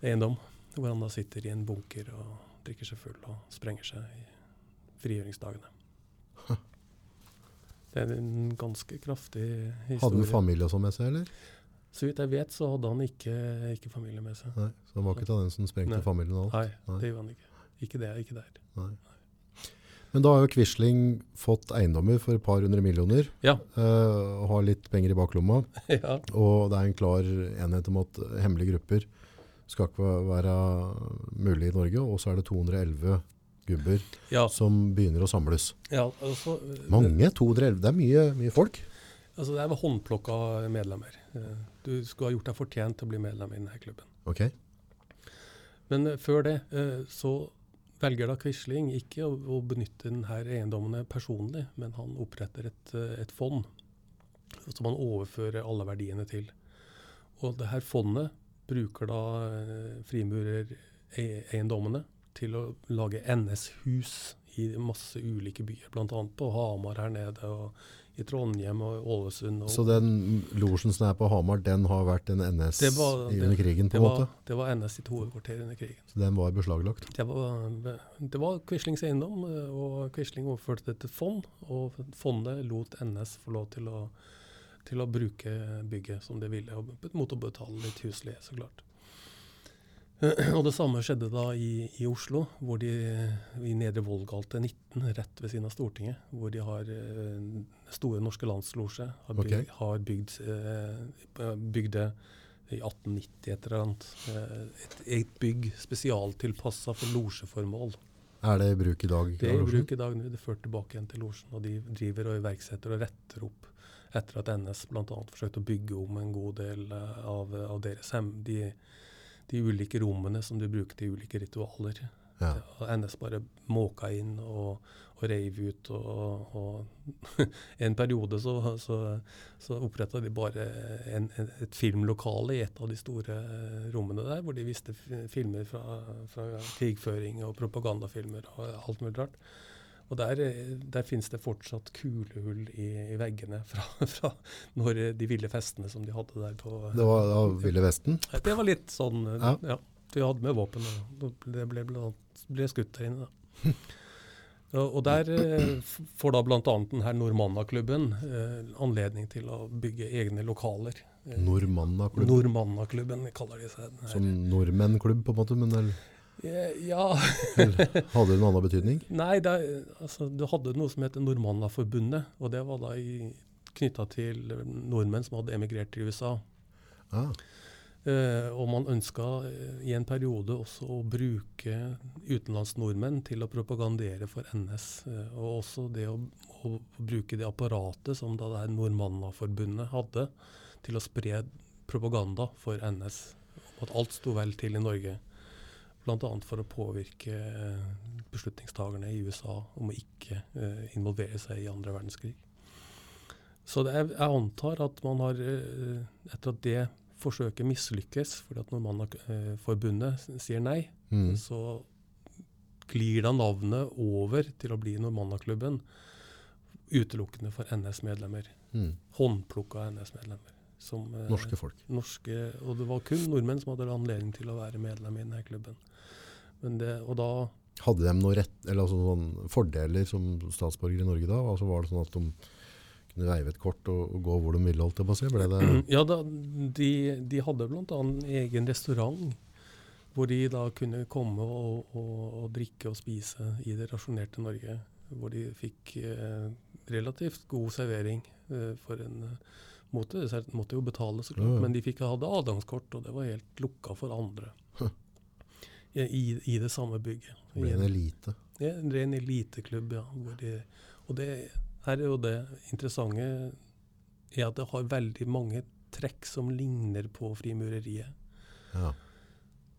eiendom. Hvor han da sitter i en bunker og drikker seg full og sprenger seg i frigjøringsdagene. Det er en ganske kraftig historie. Hadde han familie også sånn med seg, eller? Så vidt jeg vet, så hadde han ikke, ikke familie med seg. Nei, så han var ikke av den som sprengte Nei. familien og alt? Nei, Nei. det gjorde han ikke. Ikke det, ikke der. Nei. Men da har jo Quisling fått eiendommer for et par hundre millioner, Ja. Uh, og har litt penger i baklomma, ja. og det er en klar enhet om at hemmelige grupper skal ikke være mulig i Norge, og så er det 211 gubber ja. som begynner å samles. ja altså, eh, Mange? 211? Det er mye, mye folk. Altså, det er håndplukka medlemmer. Eh, Du skulle ha gjort deg fortjent til å bli medlem i denne klubben. Okay. Men eh, før det så velger da Quisling ikke å, å benytte denne eiendommene personlig, men han oppretter et, et fond som han overfører alle verdiene til. Og det her fondet bruker da eh, frimurerieiendommene til å lage NS-hus i masse ulike byer, bl.a. på Hamar her nede, og i Trondheim og Ålesund. Og, Så den losjen som er på Hamar, den har vært en NS var- det- under krigen, på det, en var, måte? det var NS sitt hovedkvarter under krigen. Så den var beslaglagt? Det var, det var Quislings eiendom, og Quisling overførte det til fond. Og fondet lot NS få lov til å, til å bruke bygget som de ville, mot å betale litt husleie, så klart. Og det samme skjedde da i, i Oslo, hvor de i Nedre Vollgate 19, rett ved siden av Stortinget, hvor de har eh, Store norske landslosje, har, byg, okay. har bygd, eh, bygd det i 1890 et eller annet. Et, et eget bygg spesialtilpassa for losjeformål. Er det i bruk i dag? Det er i bruk i dag nå. Det er ført tilbake igjen til losjen. Og de driver og iverksetter og retter opp etter at NS bl.a. forsøkte å bygge om en god del eh, av, av deres hem, de, de ulike rommene som de bruker til ulike ritualer. Ja. NS bare måka inn og, og reiv ut. Og, og en periode så, så, så oppretta de bare en, en, et filmlokale i et av de store eh, rommene der, hvor de viste filmer fra, fra krigføring og propagandafilmer og alt mulig rart. Og der, eh, der finnes det fortsatt kulehull i, i veggene fra, fra når eh, de ville festene som de hadde der på Det var da Ville Vesten? det var litt sånn eh, Ja. ja. Vi hadde med våpen, og det ble, ble, ble skutt der inne. da. Og, der eh, får da bl.a. denne Normanna-klubben eh, anledning til å bygge egne lokaler. Eh, Normanna-klubben? Normanna-klubben kaller de seg. Som nordmennklubb, på en måte? Men eller, Eh, Ja, hadde det noen annen betydning? nei, det, altså, du hadde noe som heter Normanna-forbundet, og det var da knytta til nordmenn som hadde emigrert til USA. Ah, Eh, og man ønska eh, i en periode også å bruke utenlandsnordmenn til å propagandere for NS. Eh, og også det å, å bruke det apparatet som da det her Normanna-forbundet hadde, til å spre propaganda for NS. At alt sto vel til i Norge. Bl.a. for å påvirke eh, beslutningstagerne i USA om å ikke eh, involvere seg i andre verdenskrig. Så det er, jeg antar at man har, eh, etter at det forsøket mislykkes, fordi at Normannaforbundet sier nei, mm. så glir da navnet over til å bli Normanna-klubben utelukkende for NS-medlemmer. Mm. Håndplukka NS-medlemmer. Som, eh, Norske folk. norske, og det var kun nordmenn som hadde anledning til å være medlem i denne klubben. Men det, og da Hadde de noe rett, eller altså sånn fordeler som statsborgere i Norge da? Altså var det sånn at de kunne veive et kort og, og gå hvor de ville, holdt det på å si? Ja, da, de, de hadde bl.a. en egen restaurant hvor de da kunne komme og, og, og drikke og spise i det rasjonerte Norge. Hvor de fikk eh, relativt god servering eh, for en eh, måte. Så måtte jo betale, så klart, Ja, men de fikk hadde adgangskort, og det var helt lukka for andre. I, i, det samme bygget. ble I en elite? ja, en ren eliteklubb, ja. De, og det her er jo det interessante er at det har veldig mange trekk som ligner på frimureriet. Ja.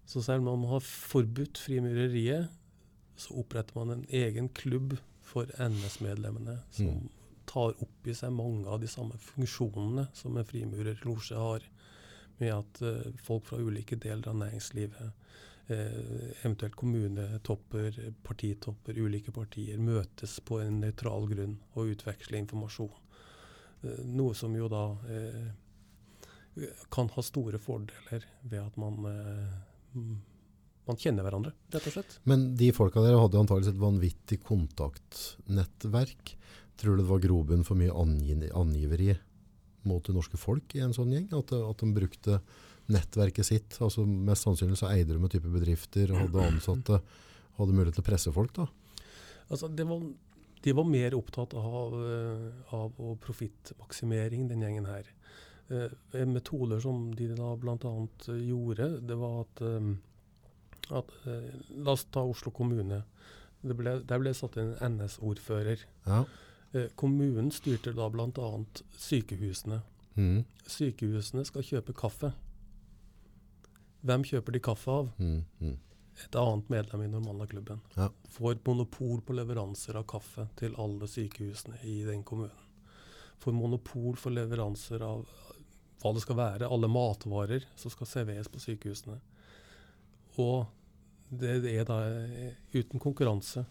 Så selv om man har forbudt frimureriet, så oppretter man en egen klubb for NS-medlemmene, som Mm. Tar opp i seg mange av de samme funksjonene som en frimurerlosje har. Med at uh, folk fra ulike deler av næringslivet, uh, eventuelt kommunetopper, partitopper, ulike partier, møtes på en nøytral grunn og utveksler informasjon. Uh, noe som jo da kan ha store fordeler ved at man, man kjenner hverandre, rett og slett. Men de folka der hadde antakeligvis et vanvittig kontaktnettverk. Tror du det var grobunn for mye angiveri mot det norske folk i en sånn gjeng? At, at de brukte nettverket sitt? altså Mest sannsynlig så eide de en type bedrifter, hadde ansatte, hadde mulighet til å presse folk. da. Altså, det var, de var mer opptatt av, eh, av profittmaksimering, den gjengen her. Eh, metoder som de da bl.a. gjorde, det var at, eh, at eh, La oss ta Oslo kommune. Det ble, der ble satt en NS-ordfører. Ja. Eh, kommunen styrte da bl.a. sykehusene. Mm. Sykehusene skal kjøpe kaffe. Hvem kjøper de kaffe av? Mm. Mm. Et annet medlem i Normanda-klubben. Ja. Får monopol på leveranser av kaffe til alle sykehusene i den kommunen. Får monopol for leveranser av hva det skal være, alle matvarer som skal serveres på sykehusene. Og det er da eh, uten konkurranse.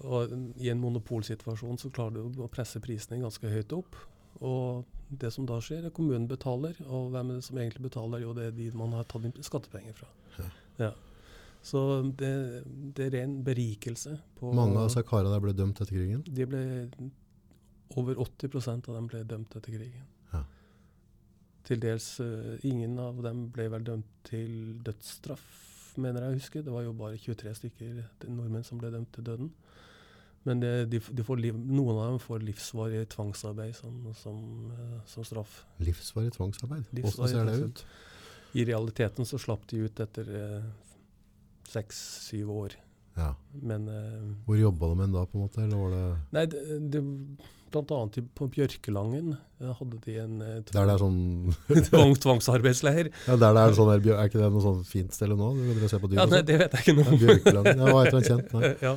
Og I en monopolsituasjon så klarer du å presse prisene ganske høyt opp. Og det som da skjer, er kommunen betaler, og hvem er det som egentlig betaler? Jo, det er de man har tatt inn skattepenger fra. Ja. Så det, det er ren berikelse. På, Mange av Sakara der ble dømt etter krigen. de ble, Over 80% av dem ble dømt etter krigen. Ja. Til dels uh, ingen av dem ble vel dømt til dødsstraff, mener jeg å huske. Det var jo bare 23 stykker nordmenn som ble dømt til døden. Men det, de, de får liv, noen av dem får livsvarig tvangsarbeid som, som, eh, som straff. Livsvarig tvangsarbeid. Hvordan ser det ut? I realiteten så slapp de ut etter seks-syv år. Ja. Men eh, Hvor jobba de hen da, på en måte? Eller var det Nei, det, det, blant annet på Bjørkelangen eh, hadde de en tvang, der det er sånn tvang, tvangsarbeidsleir. Ja, der det er sånn Er ikke det noe sånn fint sted nå? Du se på dyr Ja, nei, det vet jeg ikke noe Ja, om. det hva heter han kjent? Ja.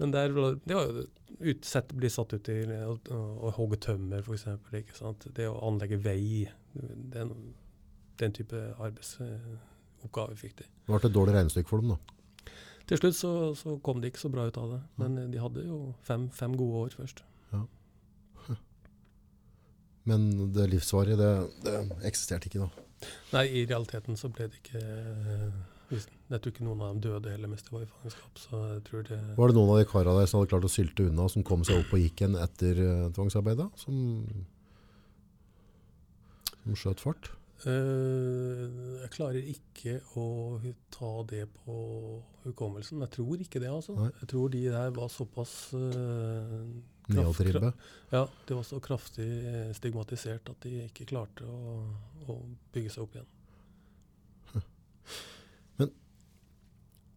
Men der det var jo utsett å bli satt ut til å, å hogge tømmer, f.eks. Det å anlegge vei. Den, den type arbeidsoppgaver fikk de. Det ble et dårlig regnestykke for dem, da. Til slutt så, så kom det ikke så bra ut av det. Men eh, de hadde jo fem, fem gode år først. Men det livsvarige, det, det eksisterte ikke da. Nei, i realiteten så ble det ikke eh, Jeg tror ikke noen av dem døde heller mens de var i fangenskap. Så jeg tror det Var det noen av de kara der som hadde klart å sylte unna, som kom seg opp og gikk igjen etter uh, tvangsarbeidet? Som, som skjøt fart? Eh, Jeg klarer ikke å ta det på hukommelsen. Jeg tror ikke det, altså. Nei. Jeg tror de der var såpass Neotribbe? Ja, de var så kraftig eh, stigmatisert at de ikke klarte å, å bygge seg opp igjen. Men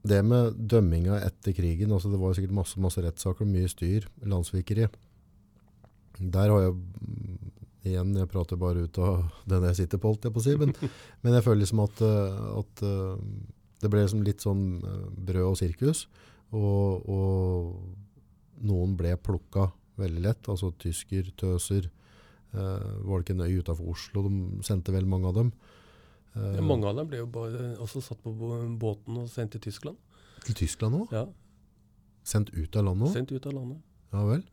Det med dømminga etter krigen, altså det var sikkert masse, masse rettssaker og mye styr, landsvikeri. Der har jeg, mm, igjen, jeg prater bare ut av den jeg sitter på, holdt jeg på å si, men, men jeg føler liksom at, eh, at eh, det ble liksom litt sånn brød og sirkus, og, og noen ble plukka veldig lett, altså tysker, tøser, eh, var det ikke en øy utenfor Oslo, de sendte vel mange av dem. Eh, Mange av dem ble jo bare også satt på båten og sendt til Tyskland. Til Tyskland også? Ja, Sendt ut av landet også? Sendt ut av landet. Ja vel?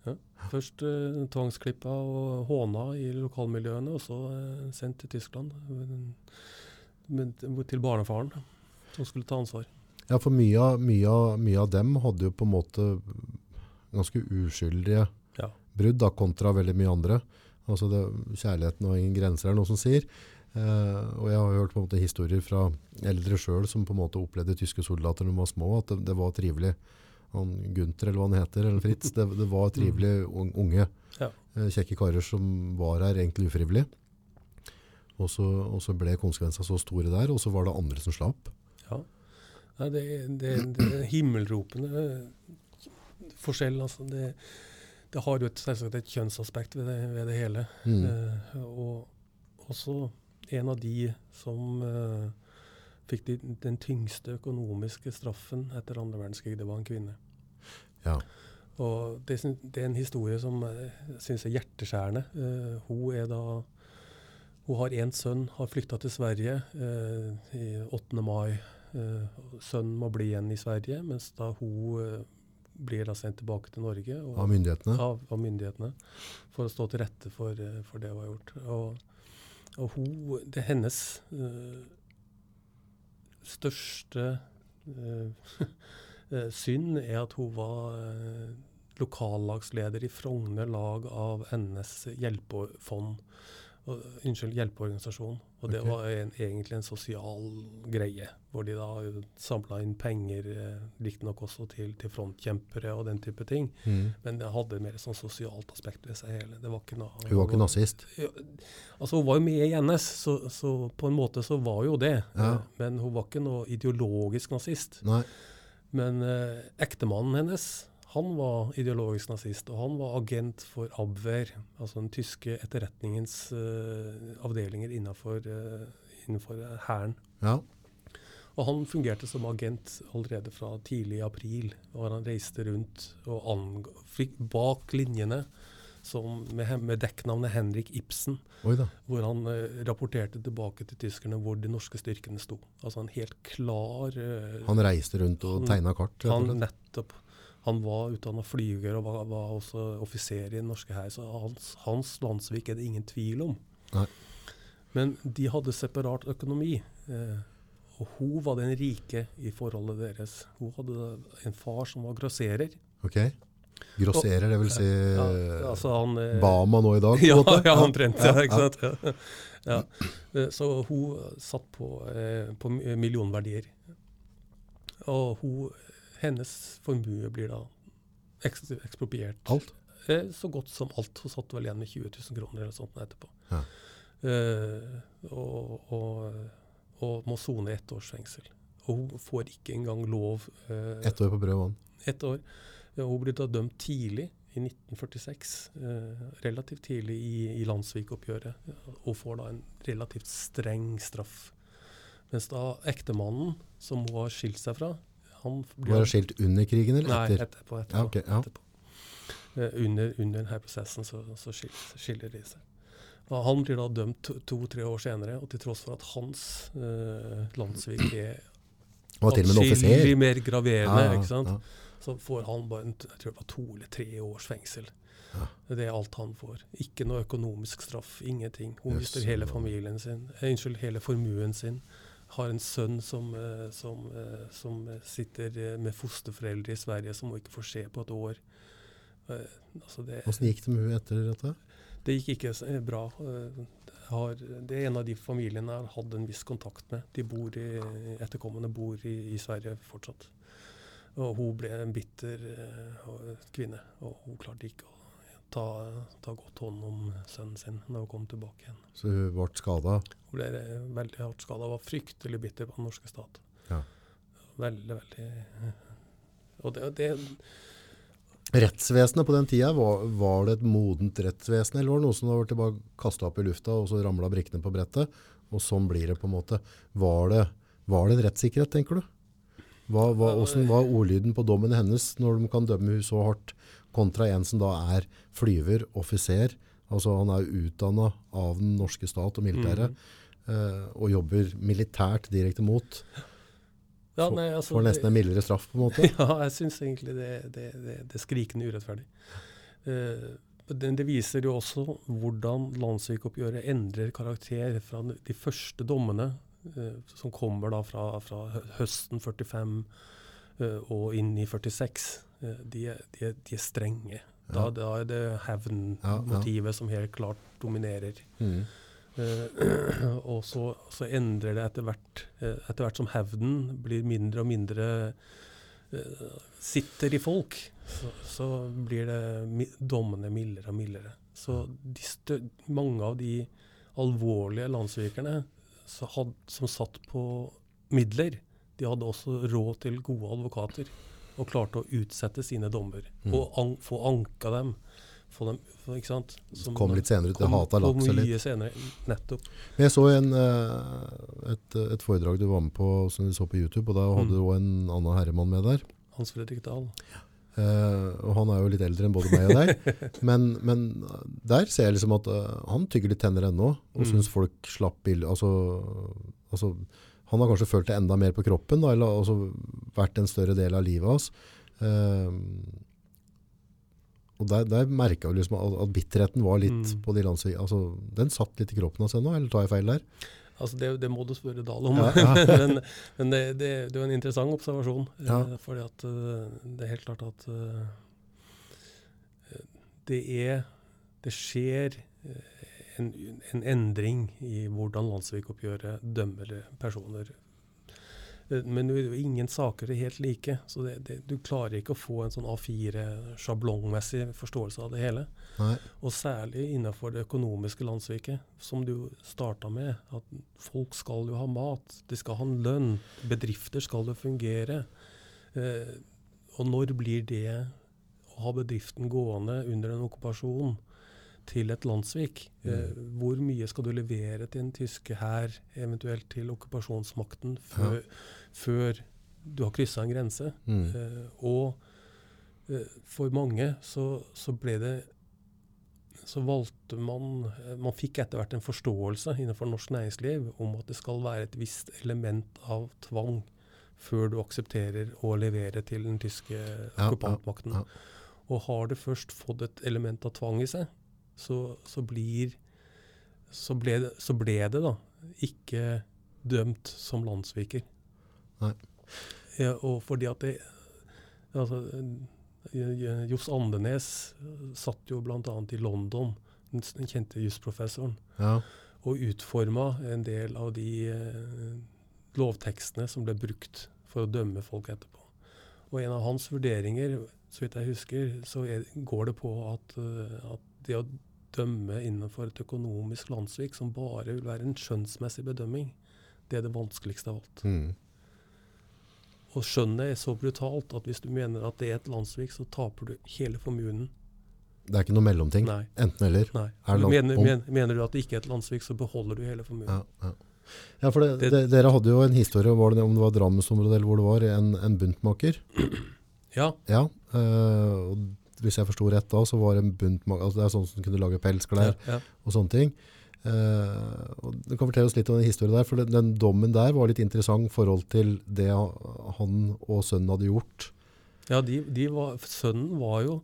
Først eh, tvangsklippa og håna i lokalmiljøene, og så eh, sendt til Tyskland. eh, men- til barnefaren, som skulle ta ansvar. Ja, for mye mye, av, mye av dem hadde jo på en måte ganske uskyldige Ja. brudd da, kontra veldig mye andre. Altså det, kjærligheten har ingen grenser, er det noe som sier. Eh, og jeg har hørt på en måte historier fra eldre sjøl som på en måte opplevde tyske soldater når de var små, at det, det var trivelig. Han Gunther, eller hva han heter, eller Fritz, det, det var trivelig unge, Ja. eh, kjekke karer som var her egentlig ufrivillig. Og så, og så ble konsekvensene så store der, og så var det andre som slapp. Ja. Nei, det, det, det himmelropende forskjell. Altså. Det, det har jo et, selvsagt et kjønnsaspekt ved det, ved det hele. Mm. Eh, og også en av de som eh, fikk de, den tyngste økonomiske straffen etter andre verdenskrig, det var en kvinne. Ja. Og det, det er en historie som jeg syns er hjerteskjærende. Eh, hun er da Hun har én sønn, har flykta til Sverige eh, i 8. mai. Eh, sønnen må bli igjen i Sverige, mens da hun eh, blir da sendt tilbake til Norge og, Av myndighetene. av, av myndighetene for å stå til rette for, eh, for det hun har gjort. Og, og hun, det er hennes øh, største eh, synd er at hun var øh, lokallagsleder i Frogner lag av NS hjelpefond. Unnskyld, hjelpeorganisasjon. Og det okay. var en, egentlig en sosial greie, hvor de da samla inn penger, eh, riktignok også til, til frontkjempere og den type ting. Mm. Men det hadde mer sånn sosialt aspekt ved seg hele. Det var ikke noe, Hun var ikke nazist. Ja, altså Hun var jo med i NS, så, så på en måte så var jo det. Ja. Eh, Men hun var ikke noe ideologisk nazist. Nei. Men eh, ektemannen hennes han var ideologisk nazist, og han var agent for Abwehr, altså den tyske etterretningens uh, avdelinger innenfor, uh, hæren. Ja. Og han fungerte som agent allerede fra tidlig i april. Og han reiste rundt og fikk bak linjene som med, med dekknavnet Henrik Ibsen, hvor han eh, rapporterte tilbake til tyskerne hvor de norske styrkene sto. Altså en helt klar eh, Han reiste rundt og tegna kart. han nettopp han var utdanna flyger og var, var også offiser i den norske hær, så hans, hans landsvik er det ingen tvil om. Nei. Men de hadde separat økonomi. Eh, og hun var den rike i forholdet deres. Hun hadde en far som var grosserer. Okay. Grosserer, det vil si Ja, altså han, eh, Bama nå i dag, på ja, ja, omtrent. Ja, Ja, ikke ja. sant? Ja. Ja. Eh, Så hun satt på, eh, på millionverdier. Og hun, hennes formue blir da ekspropriert. Alt? Eh, så godt som alt. Hun satt vel igjen med 20 000 kroner eller sånt etterpå. Ja. Eh, og, og, og må sone ett års fengsel. Og hun får ikke engang lov eh, Ett år på brød og vann. ett år. Ja, hun ble da dømt tidlig, i 1946. Eh, relativt tidlig i, i landssvikoppgjøret. ja, Og får da en relativt streng straff. Mens da ektemannen, som hun har skilt seg fra han ble, Var det skilt under krigen eller Nei, etterpå. etterpå, Ja, okay, ja. etterpå. Eh, under, under denne prosessen så, så skiller, skiller de seg. Og han blir da dømt to- to-tre år senere, og til tross for at hans eh, landssvik er atskillig mer graverende, Ja, ikke sant? så får han bare en, jeg tror det var to eller tre års fengsel. Det er alt han får. Ikke noe økonomisk straff, ingenting. Hun yes. mister hele familien sin, eh, unnskyld, hele formuen sin. Har en sønn som, eh, som, eh, som sitter eh, med fosterforeldre i Sverige, som hun ikke får se på et år. Altså det, Hvordan gikk det med henne etter dette? det gikk ikke bra. Har, det er en av de familiene jeg har hatt en viss kontakt med. De bor i, Etterkommende bor i, i Sverige fortsatt. Og hun ble en bitter kvinne, og hun klarte ikke å ta, ta godt hånd om sønnen sin når hun kom tilbake igjen. Så hun ble skada. Hun ble eh, veldig hardt skada, var fryktelig bitter på den norske stat. Ja. Veldig, veldig eh, Og det, det Rettsvesenet på den tida, var, var det et modent rettsvesen, eller var det noe som var tilbake kasta opp i lufta, og så ramla brikkene på brettet? Og sånn blir det på en måte. Var det, var det en rettssikkerhet, tenker du? Hva, hva, hvordan var ordlyden på dommen hennes når de kan dømme henne så hardt, kontra en som da er flyver, offiser, altså han er utdanna av den norske stat og militæret, eh, og jobber militært direkte mot, ja, nei, altså, får nesten en mildere straff på en måte? Ja, jeg syns egentlig det, det, det, det er skrikende urettferdig. Eh, det, viser jo også hvordan landssvikoppgjøret endrer karakter fra de første dommene, eh, som kommer da fra, fra høsten 45 eh, og inn i 46. Eh, de, de, de er strenge. Da, da er det hevnmotivet som helt klart dominerer. Mm. Uh, og så, så endrer det etter hvert, eh, etter hvert som hevnen blir mindre og mindre uh, sitter i folk, så, så blir det dommene mildere og mildere. Så mange av de alvorlige landssvikerne had, som satt på midler, de hadde også råd til gode advokater og klarte å utsette sine dommer. Mm. Og an, få anka dem. Få dem ikke sant? Som- Kom litt senere ut. Det hata lagt seg litt. senere, nettopp. Men jeg så en, eh, et, et foredrag du var med på som du så på YouTube, og da hadde Mm. du også en annen herremann med der. Hans Fredrik Dahl. Uh, og han er jo litt eldre enn både meg og deg. men, men der ser jeg liksom at uh, han tygger litt tenner ennå, og Mm. syns folk slapp billig. Altså, altså, han har kanskje følt det enda mer på kroppen, da, eller også vært en større del av livet hans. Uh, og der, der merka jeg liksom at, at bitterheten var litt Mm. på de landsvik... Altså, den satt litt i kroppen hans ennå, eller tar jeg feil der? Altså det, det må du spørre Dahl om. Ja, ja. men men det, det, det er en interessant observasjon. Ja. Eh, fordi at eh, det er helt klart at eh, det er Det skjer en, en endring i hvordan landssvikoppgjøret dømmer personer. Eh, Men ingen saker er helt like, så det, det, du klarer ikke å få en sånn A4-sjablongmessig forståelse av det hele. Nei. Og særlig innenfor det økonomiske landssviket, som du starta med. At folk skal jo ha mat, de skal ha en lønn, bedrifter skal jo fungere. Eh, og når blir det å ha bedriften gående under en okkupasjon til et landssvik? Eh, hvor mye skal du levere til den tyske hær, eventuelt til okkupasjonsmakten, før, før du har kryssa en grense? Mm. Eh, og eh, for mange så, så ble det så valgte man Man fikk etter hvert en forståelse innenfor norsk næringsliv om at det skal være et visst element av tvang før du aksepterer å levere til den tyske ja, okkupantmakten. ja. Og har det først fått et element av tvang i seg, så, så blir så ble, så ble det da ikke dømt som landssviker. Nei. Ja, og fordi at det altså, eh, Johs Andenes satt jo bl.a. i London, den kjente jusprofessoren, Ja. og utforma en del av de eh, lovtekstene som ble brukt for å dømme folk etterpå. Og en av hans vurderinger, så vidt jeg husker, så er, går det på at, eh, at det å dømme innenfor et økonomisk landssvik som bare vil være en skjønnsmessig bedømming, det er det vanskeligste av alt. Mm. Og skjønnet er så brutalt at hvis du mener at det er et landssvik, så taper du hele formuen. Det er ikke noe mellomting. Nei. Enten eller. Nei. Er Du mener, mener du at det ikke er et landssvik, så beholder du hele formuen. Ja, ja. ja for det, Det- dere hadde jo en historie, var det, om det var Drammensområdet eller hvor det var, en, en buntmaker. Ja, Ja, øh, hvis jeg forsto rett da, så var det en buntmaker, altså det er sånn som kunne lage pelsklær ja, ja. og sånne ting. Uh, og du kan fortelle oss litt om den historien der, for den, den dommen der var litt interessant i forhold til det han og sønnen hadde gjort. ja de, de var, sønnen var jo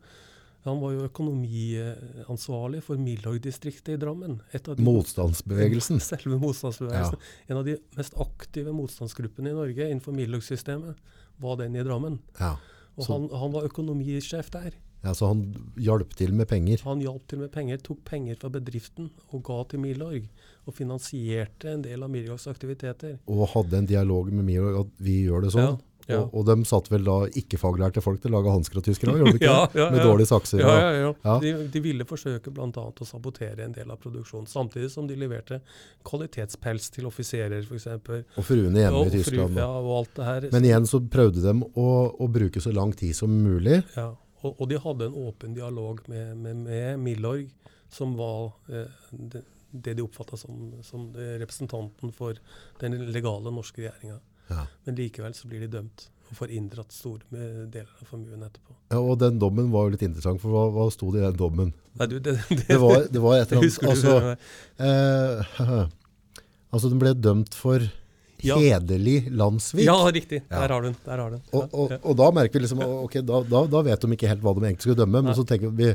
han var jo økonomiansvarlig for Milorg-distriktet i Drammen. Et av de- Motstandsbevegelsen. Selve motstandsbevegelsen. En av de mest aktive motstandsgruppene i Norge innenfor Milorg-systemet var den i Drammen. Ja. Og han, han var økonomisjef der. Ja, så han hjalp til med penger. Han hjalp til med penger, tok penger fra bedriften og ga til Milorg. Og finansierte en del av Milorgs aktiviteter. Og hadde en dialog med Milorg at vi gjør det sånn. Ja, ja. Og, og de satt vel da ikke-faglærte folk til å lage hansker og tyskere, gjorde de ikke Ja, det? ja, Med ja. dårlige sakser. Ja, ja, ja. Ja. De, de ville forsøke bl.a. å sabotere en del av produksjonen, samtidig som de leverte kvalitetspels til offiserer f.eks. Og fruene hjemme i Tyskland. fru- Ja, og alt det her. Men igjen så prøvde de å, å bruke så lang tid som mulig. Ja, og, og de hadde en åpen dialog med, med, med Milorg, som var eh, det, det de oppfatta som, som representanten for den legale norske regjeringa. Ja. Men likevel så blir de dømt og får inndratt store deler av formuen etterpå. Ja, og den dommen var jo litt interessant, for hva, hva sto det i den dommen? Nei, du, det, det, Det var, det var et eller annet altså, eh, altså, den ble dømt for Ja. hederlig Landsvik. Ja, riktig. Ja. Der har du den. Der har du den. Og, og, Ja, og da merker vi liksom ok, da, da, da vet de ikke helt hva de egentlig skulle dømme. Men Nei. så tenker vi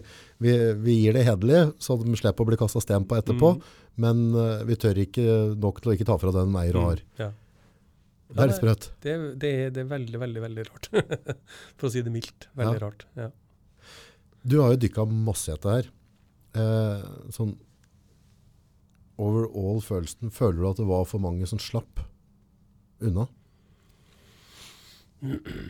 vi, vi gir det hederlig, så de slipper å bli kasta sten på etterpå. Mm. Men uh, vi tør ikke nok til å ikke ta fra den eier og har. Ja. Det er litt sprøtt. Det, det, er- det er veldig, veldig veldig rart. For å si det mildt. Veldig Ja. rart. Ja. Du har jo dykka masse i dette her. Eh, sånn overall følelsen, føler du at det var for mange som slapp unna?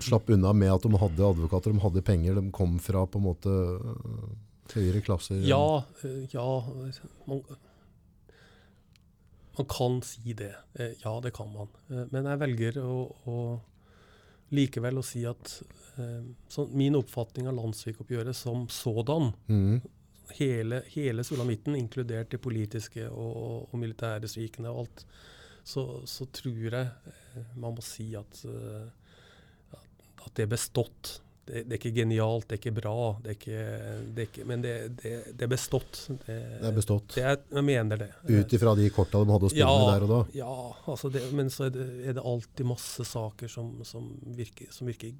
Slapp unna med at de hadde advokater, de hadde penger, de kom fra på en måte øh, høyere klasser? Ja, eh, ja man, man kan si det. Eh, Ja, det kan man. Eh, Men jeg velger å, å likevel å si at eh, så min oppfatning av landssvikoppgjøret som sådan, mm. hele, hele sulamitten, inkludert de politiske og, og militære svikene og alt, så, så tror jeg eh, man må si at, eh, at- at det er bestått. Det, det er ikke genialt, det er ikke bra, det er ikke, det er ikke, men det, det, det er bestått. Det, er bestått. det er, jeg mener det. Ut ifra de korta de hadde å spille med der og da? Ja, altså det, men så er det, er alltid masse saker som, som, virker, som virker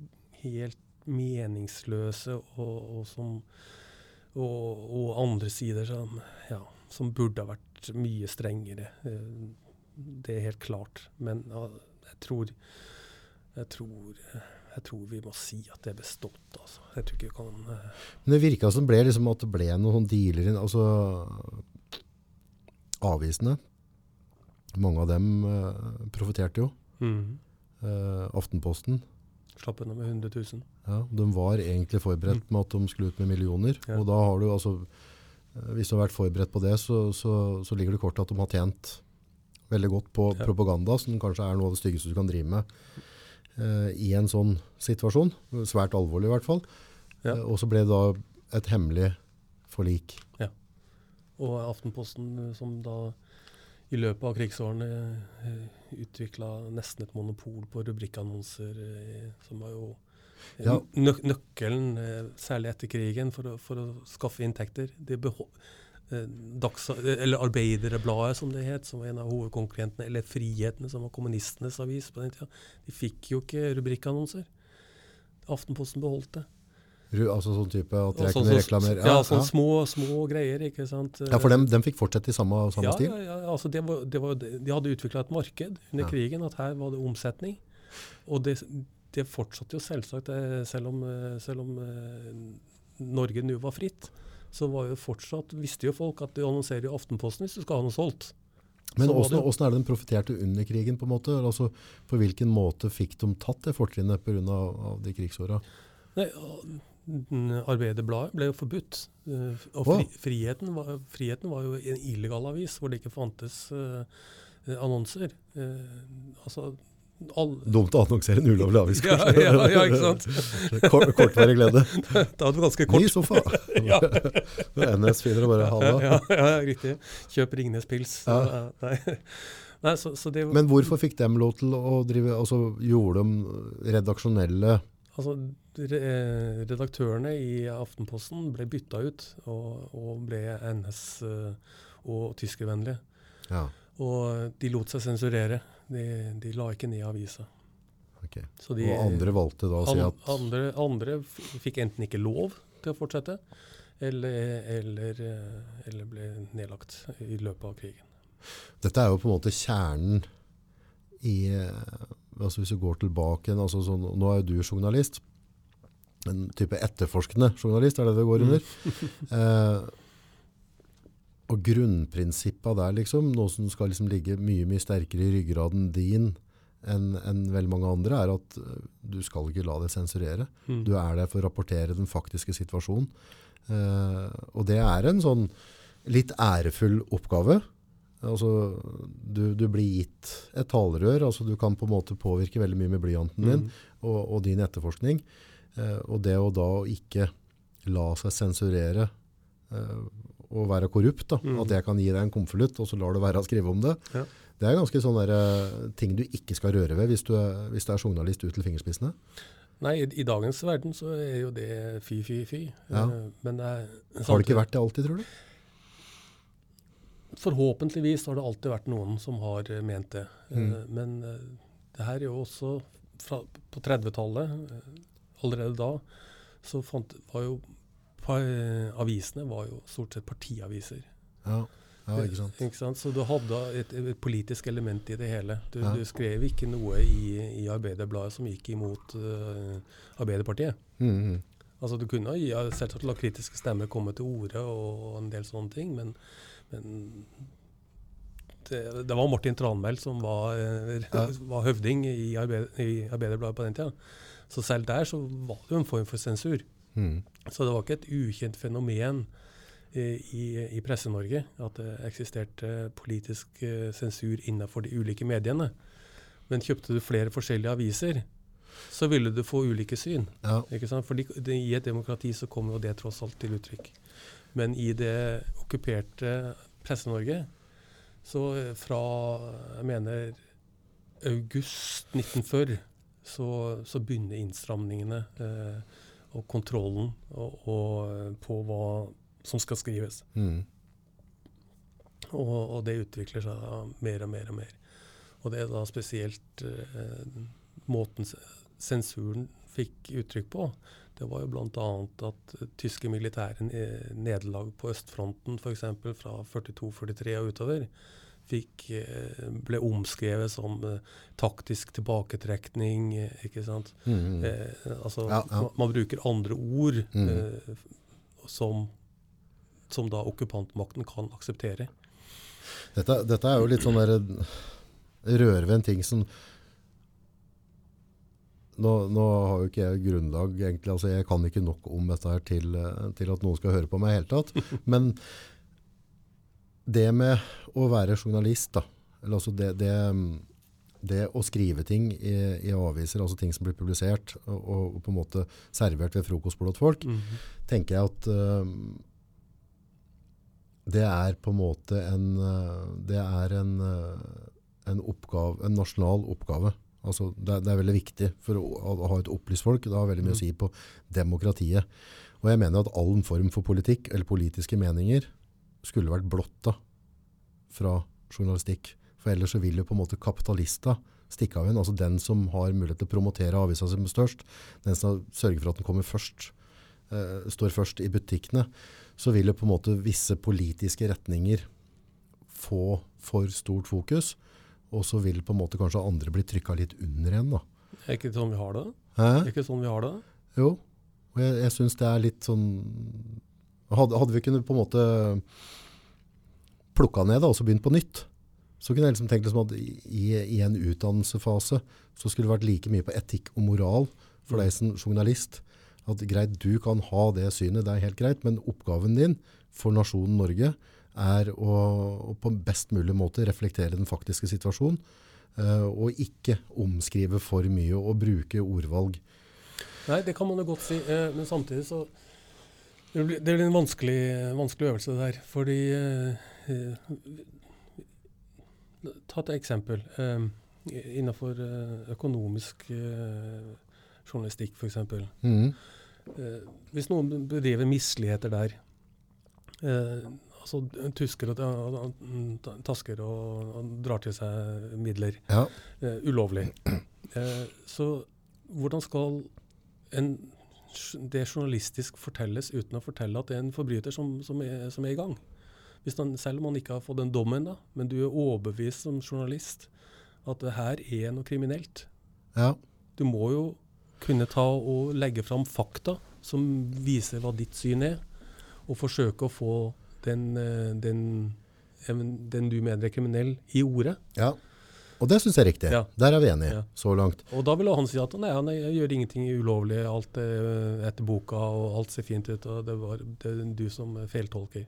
helt meningsløse, og, og som og, og andre sider som, ja, som burde ha vært mye strengere. Det er helt klart. Men jeg tror jeg tror, jeg tror vi må si at det er bestått. Altså. Jeg tror ikke vi kan uh... Men det virka som ble liksom at det ble noen dealer. Altså avisene. Mange av dem uh, profiterte jo. mm, Uh, Aftenposten. Slapp unna med 100 000. Ja, de var egentlig forberedt med at de skulle ut med millioner. Ja. Og da har du altså Hvis du har vært forberedt på det, så, så, så ligger det kort at de har tjent veldig godt på Ja. propaganda, som kanskje er noe av det styggeste du kan drive med eh, i en sånn situasjon. Svært alvorlig i hvert fall. Ja. Eh, og så ble det da et hemmelig forlik. Ja. Og Aftenposten, eh, som da i løpet av krigsårene eh, utvikla nesten et monopol på rubrikkannonser, som var jo Ja. nøk nøkkelen, særlig etter krigen, for å, for å skaffe inntekter. Eh, Dags eller Arbeiderbladet, som det het, som var en av hovedkonkurrentene, eller Frihetene, som var kommunistenes avis på den tida, de fikk jo ikke rubrikkannonser. Aftenposten beholdt det. Altså sånn type at jeg sånn kunne reklamere. Ja, sånne Små, små greier, ikke sant. Ja, for dem, dem fikk fortsette i samme, samme ja, stil? Ja, ja, altså det var, det var, de hadde utvikla et marked under Ja. krigen, at her var det omsetning. Og det, det fortsatte jo selvsagt, eh, selv om, eh, selv om eh, Norge nå var fritt. Så var jo fortsatt, visste jo folk at du annonserer i Aftenposten hvis du skal ha noe solgt. Men åssen er det de profiterte under krigen? på en måte? Altså, på hvilken måte fikk de tatt det fortrinnet pga. de krigsåra? Arbeiderbladet ble jo forbudt. eh, Og fri, friheten, var, friheten var jo en illegal avis hvor det ikke fantes eh, annonser. Uh, altså, all, Dumt å annonsere en ulovlig avgiftskurs. ja, ja, ja, ikke sant? Kort, kortvarig glede. Det var ganske Ny sofa! Ja. NS finner og bare ha det. ja, ja, riktig. Kjøp Ringnes pils. Ja. Nei. Nei, så, så det, Men hvorfor fikk de lov til å drive Altså gjorde de redaksjonelle altså, redaktørene i Aftenposten ble bytta ut og, og ble NS- eh, og tyskervennlige. Ja, Og de lot seg sensurere. De, de la ikke ned avisa. ok. Så de, Og andre valgte da å si at andre, andre fikk enten ikke lov til å fortsette, eller, eller, eh, eller ble nedlagt i løpet av krigen. Dette er jo på en måte kjernen i eh, altså Hvis du går tilbake altså sånn, Nå er jo du journalist. En type etterforskende journalist, er det det går under? eh, og grunnprinsippet der, liksom, noe som skal liksom ligge mye mye sterkere i ryggraden din enn en veldig mange andre, er at eh, du skal ikke la deg sensurere. Mm. Du er der for å rapportere den faktiske situasjonen. Eh, og det er en sånn litt ærefull oppgave. Altså, du, du blir gitt et talerør, altså du kan på en måte påvirke veldig mye med blyanten din Mm. og, og din etterforskning. Eh, og det å da ikke la seg sensurere eh, og være korrupt, da, Mm. at jeg kan gi deg en konvolutt, og så lar du være å skrive om det, Ja. det er ganske sånne der, eh, ting du ikke skal røre ved hvis du er, hvis du er journalist ut til fingerspissene. Nei, i, i dagens verden så er jo det fy, fy, fy. Ja. Eh, Men det er, Har det ikke vært det alltid, tror du? Forhåpentligvis har det alltid vært noen som har eh, ment det. Mm. Men det her er jo også fra, på 30-tallet, eh, allerede da, så fant, var jo avisene var jo stort sett partiaviser. Ja, ja ikke sant. Ikke sant? Så du hadde et, et politisk element i det hele. Du, Ja. du skrev ikke noe i, i Arbeiderbladet som gikk imot uh, Arbeiderpartiet. Mm, -hmm. Altså Du kunne ja, selvsagt la kritiske stemmer komme til orde og en del sånne ting, men, men det, det, var Martin Tranmæl som var, eh, Ja. var høvding i, arbeid, i Arbeiderbladet på den tida. Så selv der så var det jo en form for sensur. Mm. Så det var ikke et ukjent fenomen eh, i, i Presse-Norge at det eksisterte politisk eh, sensur innenfor de ulike mediene. Men kjøpte du flere forskjellige aviser, så ville du få ulike syn. Ja. Ikke sant? Fordi I et demokrati så kommer jo det tross alt til uttrykk. Men i det okkuperte Presse-Norge, så eh, fra jeg mener august 1940, så, så begynner innstramningene eh, og kontrollen og, og, eh, på hva som skal skrives. Mm. Og, og det utvikler seg da mer og mer og mer. Og det er da spesielt eh, måten sensuren fikk uttrykk på. Det var jo bl.a. at tyske militære nederlag på østfronten f.eks. fra 42-43 og utover fikk, eh, ble omskrevet som eh, taktisk tilbaketrekning. eh, ikke sant? Mm. Eh, altså, Ja, ja. Man, man bruker andre ord Mm. eh, som, som da okkupantmakten kan akseptere. Dette, dette er jo litt sånn der Rører ved en ting som nå, nå har jo ikke jeg grunnlag egentlig, altså jeg kan ikke nok om dette her til, til at noen skal høre på meg i hele tatt. Men det med å være journalist, da, eller altså det, det, det å skrive ting i, i aviser, altså ting som blir publisert og, og på en måte servert ved frokostbordet til folk, tenker jeg at uh, det er på en måte en, eh, det er en, eh, en, oppgave, en nasjonal oppgave. Altså, det, er, det er veldig viktig for å, å ha et opplyst folk. Det har veldig mye å si på demokratiet. Og jeg mener at all form for politikk eller politiske meninger skulle vært blotta fra journalistikk. For ellers så vil jo på en måte kapitalista stikke av igjen. Altså den som har mulighet til å promotere avisa som størst, den som sørger for at den kommer først, eh, står først i butikkene, så vil jo på en måte visse politiske retninger få for stort fokus, og så vil på en måte kanskje andre bli trykka litt under igjen da. Er ikke sånn vi har det? Hæ? Er ikke sånn vi har det? Jo, og jeg, jeg synes det er litt sånn hadde, hadde vi kunnet på en måte plukka ned det, og så begynt på nytt, så kunne jeg liksom tenkt liksom at i, i en utdannelsefase så skulle det vært like mye på etikk og moral for deg som journalist. At greit, du kan ha det synet, det er helt greit, men oppgaven din for nasjonen Norge er å, å på best mulig måte reflektere den faktiske situasjonen, Uh, og ikke omskrive for mye og bruke ordvalg. Nei, det kan man jo godt si. Uh, men samtidig så Det blir, det blir en vanskelig, vanskelig øvelse der. Fordi eh, Ta et eksempel. Eh, innenfor eh, økonomisk eh, journalistikk, f.eks. Mm. Eh, hvis noen bedriver misligheter der eh, altså Tusker og, og tasker og, og drar til seg midler Ja. eh, ulovlig. Eh, så hvordan skal en, det journalistisk fortelles uten å fortelle at det er en forbryter som, som, er, som er i gang? Han, selv om han ikke har fått den dommen, da, men du er overbevist som journalist at det her er noe kriminelt. Ja. Du må jo kunne ta og legge fram fakta som viser hva ditt syn er, og forsøke å få den, eh, den, den du mener er kriminell, i ordet. ja. Og det synes jeg er riktig. Ja. Der er vi enige, Ja. så langt. Og da vil han si at nei, han gjør ingenting ulovlig, alt er etter boka, og alt ser fint ut, og det var det du som feiltolker.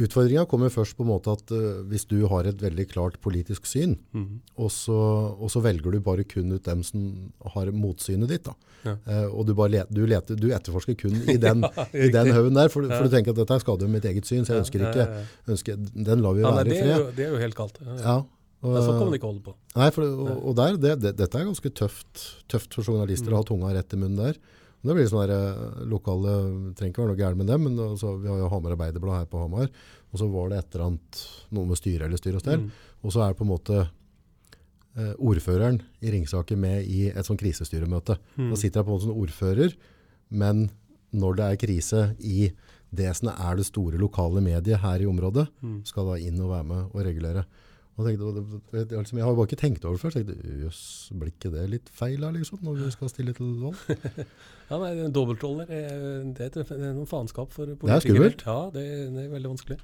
Utfordringen kommer først på en måte at uh, hvis du har et veldig klart politisk syn, Mhm. og så, og så velger du bare kun ut dem som har motsynet ditt, da. Ja. Uh, og du, bare let, du, leter, du etterforsker kun i den, Ja, i den haugen der, for, for du tenker at dette skader jo mitt eget syn, så jeg ønsker ikke, ønsker, den lar vi Ja, være i fred. jo, det er jo helt galt. Ja, ja. Ja, og, Men sånn kan man ikke holde på. Nei, for, og, og der, det, det, dette er ganske tøft, tøft for journalister Mm. å ha tunga rett i munnen der. Det blir sånn der, eh, lokale, trenger ikke være noe gærent med dem, men altså, vi har jo Hamar Arbeiderblad her på Hamar, og så var det et eller annet, noe med styre eller styre og stell, Mm. og så er det på en måte eh, ordføreren i Ringsaker med i et sånn krisestyremøte. Mm. Da sitter jeg på en måte som ordfører, men når det er krise i det som er det store lokale mediet her i området, Mm. skal da inn og være med og regulere. Tenkte, liksom, jeg har jo bare ikke tenkt over det før. så tenkte, jøss, blir ikke det litt feil her, liksom, når vi skal stille til valg? Ja, nei, Dobbeltroller er, det er, det er noen faenskap for politikere. Det er skummelt. Ja, det, det er veldig vanskelig.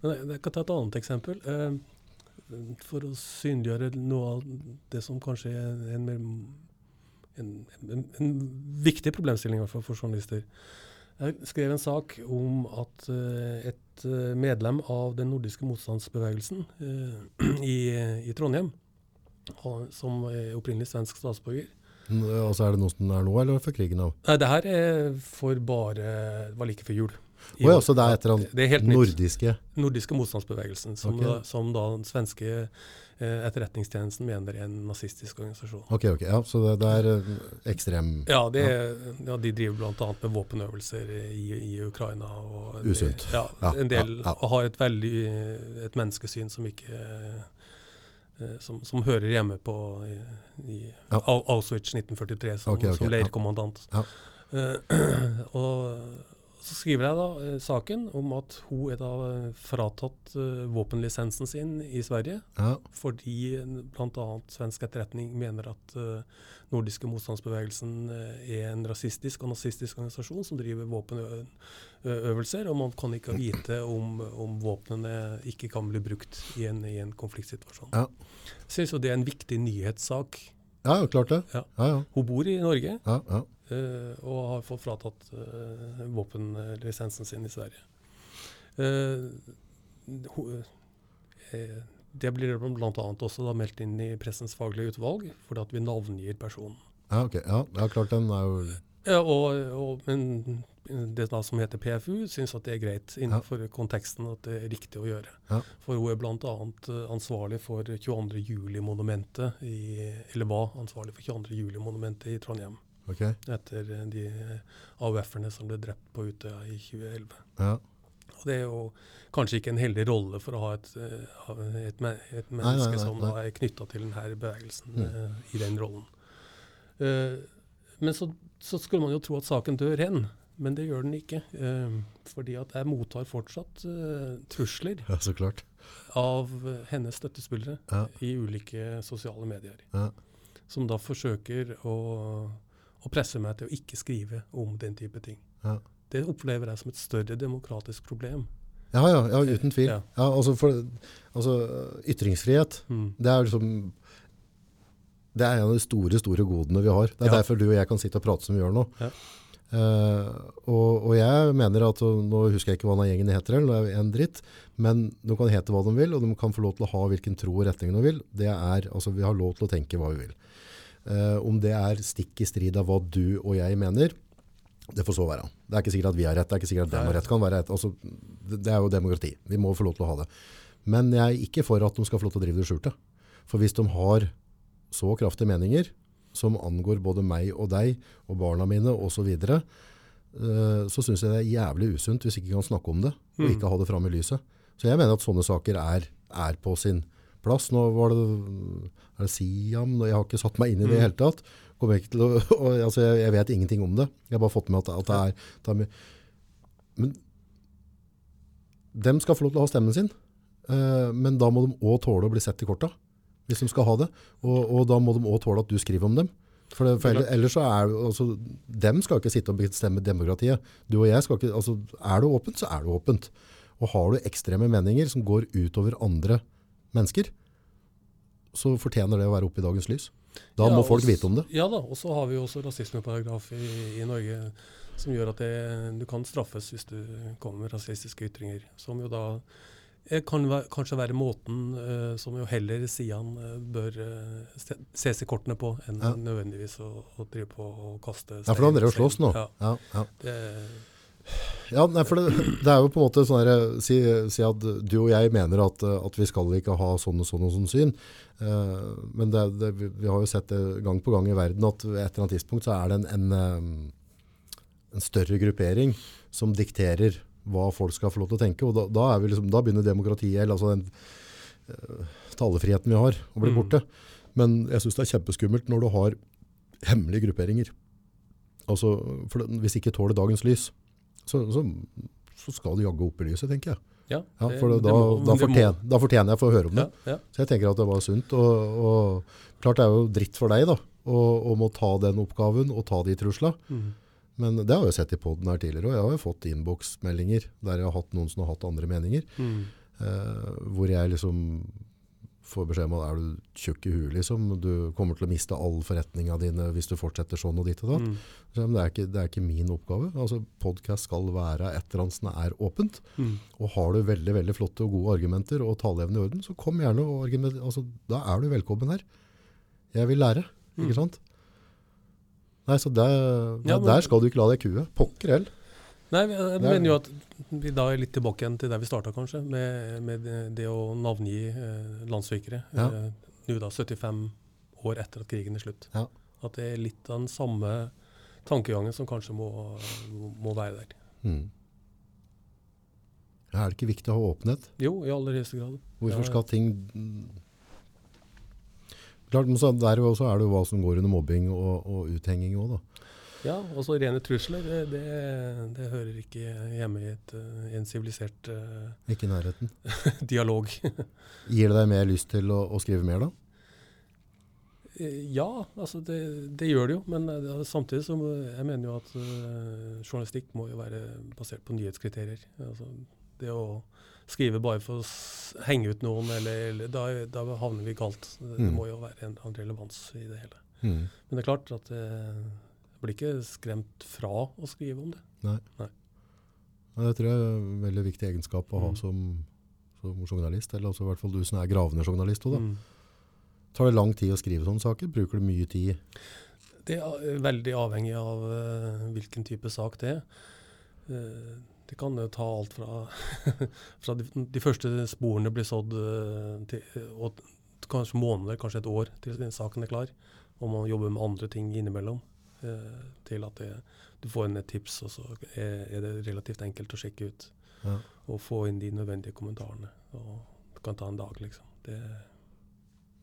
Men jeg, kan ta et annet eksempel. Eh, for å synliggjøre noe av det som kanskje er en, mer, en, en, en viktig problemstilling for journalister. Jeg skrev en sak om at eh, et eh, medlem av den nordiske motstandsbevegelsen eh, i, i Trondheim, som er opprinnelig svensk statsborger, Altså, er det noe som er nå, eller for krigen av? Nei, det her er for bare var like før jul. I oh ja, så det er et eller er annet nordiske Nordiske motstandsbevegelsen, som, okay. da, som da den svenske eh, etterretningstjenesten mener er en nazistisk organisasjon. Ok, ok, ja, så det, det er eh, ekstrem Ja, det ja, de driver bl.a. med våpenøvelser i, i Ukraina. Og Usunt. Ja, en del og har et veldig et menneskesyn som ikke eh, som, som hører hjemme på i, i Ja. Auschwitz 1943 som, okay, okay, som leirkommandant. Ja. Eh, og så skriver jeg da eh, saken om at hun er da eh, fratatt eh, våpenlisensen sin i Sverige Ja, fordi bl.a. svensk etterretning mener at nordiske motstandsbevegelsen er en rasistisk og nazistisk organisasjon som driver våpenøvelser, og man kan ikke vite om, om våpnene ikke kan bli brukt i en, i en konfliktsituasjon. Ja. Jeg synes jo det er en viktig nyhetssak. Ja klart det. Ja. Ja, ja, Hun bor i Norge ja, ja. eh, og har fått fratatt uh, våpenlisensen sin i Sverige. Eh, eh, det blir bl.a. også da meldt inn i Pressens faglige utvalg, fordi at vi navngir personen. Ja, ok, ja, ja, klart den er jo Ja, og, og, men det som heter PFU, syns at det er greit innenfor konteksten at det er riktig å gjøre. Ja. For hun er bl.a. ansvarlig for 22. juli-monumentet, i- eller var ansvarlig for 22. juli-monumentet i Trondheim. Okay. Etter eh, de AUF-erne som ble drept på Utøya i 2011. ja. Og det er jo kanskje ikke en heldig rolle for å ha et, eh, et, et nei, menneske nei, som nei. da er knytta til denne bevegelsen Mm. eh, i den rollen. Uh, men så, så skulle man jo tro at saken dør hen, men det gjør den ikke. Eh, fordi at jeg mottar fortsatt eh, trusler ja, så klart. av eh, hennes støttespillere Ja, i ulike sosiale medier. ja, Som da forsøker å, å presse meg til å ikke skrive om den type ting. ja. Det opplever jeg som et større demokratisk problem. Ja, ja, uten tvil. Altså, for, altså, ytringsfrihet, Mm. det er liksom det er en av de store, store godene vi har. Det er Ja. derfor du og jeg kan sitte og prate som vi gjør nå. Ja. Eh, og, og jeg mener at, nå husker jeg ikke hva denne gjengen heter, eller er en dritt, men de kan hete hva de vil, og de kan få lov til å ha hvilken tro og retning de vil. Det er, altså Vi har lov til å tenke hva vi vil. Uh, om det er stikk i strid av hva du og jeg mener, det får så være. Det er ikke sikkert at vi har rett, det er ikke sikkert at dem har rett. kan være rett. Altså, det er jo demokrati. Vi må få lov til å ha det. Men jeg er ikke for at de skal få lov til å drive det skjulte. For hvis de har så kraftige meninger, som angår både meg og deg, og barna mine osv., så, eh, så syns jeg det er jævlig usunt hvis ikke kan snakke om det, og Mm. ikke ha det fram i lyset. Så jeg mener at sånne saker er, er på sin plass. Nå var det, er det Siam, jeg har ikke satt meg inn i det i Mm. hele tatt. Kommer ikke til å, og, altså, jeg, jeg vet ingenting om det. Jeg har bare fått med at, at det er, det er mye. Men dem skal få lov til å ha stemmen sin, Uh, men da må de også tåle å bli sett i korta, hvis de skal ha det. Og, og da må de også tåle at du skriver om dem. For, det, for ellers, så er altså, dem skal ikke sitte og bestemme demokratiet. Du og jeg skal ikke, altså, er det åpent, så er det åpent. Og har du ekstreme meninger som går utover andre mennesker, så fortjener det å være oppe i dagens lys. Da Ja, må folk også, vite om det. Ja da, og så har vi jo også rasismeparagraf i, i Norge som gjør at det, du kan straffes hvis du kommer med rasistiske ytringer. Som jo da kan kanskje være måten uh, som jo heller Sian uh, bør uh, se, ses i kortene på, enn Ja. nødvendigvis å, å drive på og kaste Ja, for da dere slåss nå. Ja, Ja, ja. det, Ja, nei, for det, det er jo på en måte sånn her, si, si at du og jeg mener at, eh, at vi skal ikke ha sånn og sånn og sånn syn. Eh, men det, det, vi har jo sett det gang på gang i verden at ved et eller annet tidspunkt så er det en, en, eh, en større gruppering som dikterer hva folk skal få lov til å tenke. Og da, da, er vi liksom, da begynner demokratiet, eller altså den uh, talefriheten vi har, å bli Mm. borte. Men jeg syns det er kjempeskummelt når du har hemmelige grupperinger. Altså, for det, hvis ikke tåler dagens lys, så, så, så skal du jaggu opp i lyset, tenker jeg. Ja, Ja, det- for da, det må- da, fortjener, da fortjener jeg for å få høre om det. Ja, ja. Så jeg tenker at det var sunt. Og, og klart det er jo dritt for deg da, å, må ta den oppgaven og ta de trusla. Mhm. Men det har jeg sett i podden her tidligere, og jeg har jo fått innboksmeldinger der jeg har hatt noen som har hatt andre meninger, Mm. eh, hvor jeg liksom får beskjed om at er du tjukk i huet, liksom, du kommer til å miste all forretninga dine hvis du fortsetter sånn og ditt og datt. Mm. Så, men det, er ikke, det er ikke min oppgave. Altså, podcast skal være et eller annet som er åpent. Mm. Og har du veldig, veldig flotte og gode argumenter og taleevne i orden, så kom gjerne og argumenter. Altså, da er du velkommen her. Jeg vil lære, ikke sant? Nei, så der. Ja, men- der skal du ikke la deg kue. Pokker hell. Nei, jeg, jeg er- mener jo at vi da er litt tilbake igjen til der vi starta, kanskje. Med, med det, å navngi eh, landssvikere. Ja. Eh, Nå da 75 år etter at krigen er slutt. Ja. At det er litt av den samme tankegangen som kanskje må, må være der. Mm. Er det ikke viktig å ha åpenhet? Jo, i aller høyeste grad. Hvorfor skal ting... Klart, men så der også er det jo hva som går under mobbing og, og uthenging også da. Ja, også rene trusler, det, det, det hører ikke hjemme i et, eh, i en sivilisert uh, Ikke i nærheten. dialog. Gir det deg mer lyst til å, å skrive mer da? Eh, Ja, altså det, det gjør det jo, men eh, samtidig så jeg mener jo at uh, journalistikk må jo være basert på nyhetskriterier. Altså det å skrive bare for å henge ut noen, eller, eller da, da havner vi galt. Det, det Mm. må jo være en, en relevans i det hele. Mm. Men det er klart at eh, jeg blir ikke skremt fra å skrive om det. Nei. Nei. Nei det tror jeg er en veldig viktig egenskap å ha Mm. som, som journalist, eller også i hvert fall du som er gravende journalist også. Mm. Tar det lang tid å skrive sånne saker? Bruker du mye tid? Det er eh, veldig avhengig av uh, hvilken type sak det er. Eh, det kan jo ta alt fra, fra de, de første sporene blir sådd, eh, til, og kanskje måneder, kanskje et år til saken er klar. Og man jobber med andre ting innimellom. eh, til at det, du får inn et tips, og så er, er det relativt enkelt å sjekke ut. Ja. Og få inn de nødvendige kommentarene. Og det kan ta en dag, liksom. Det,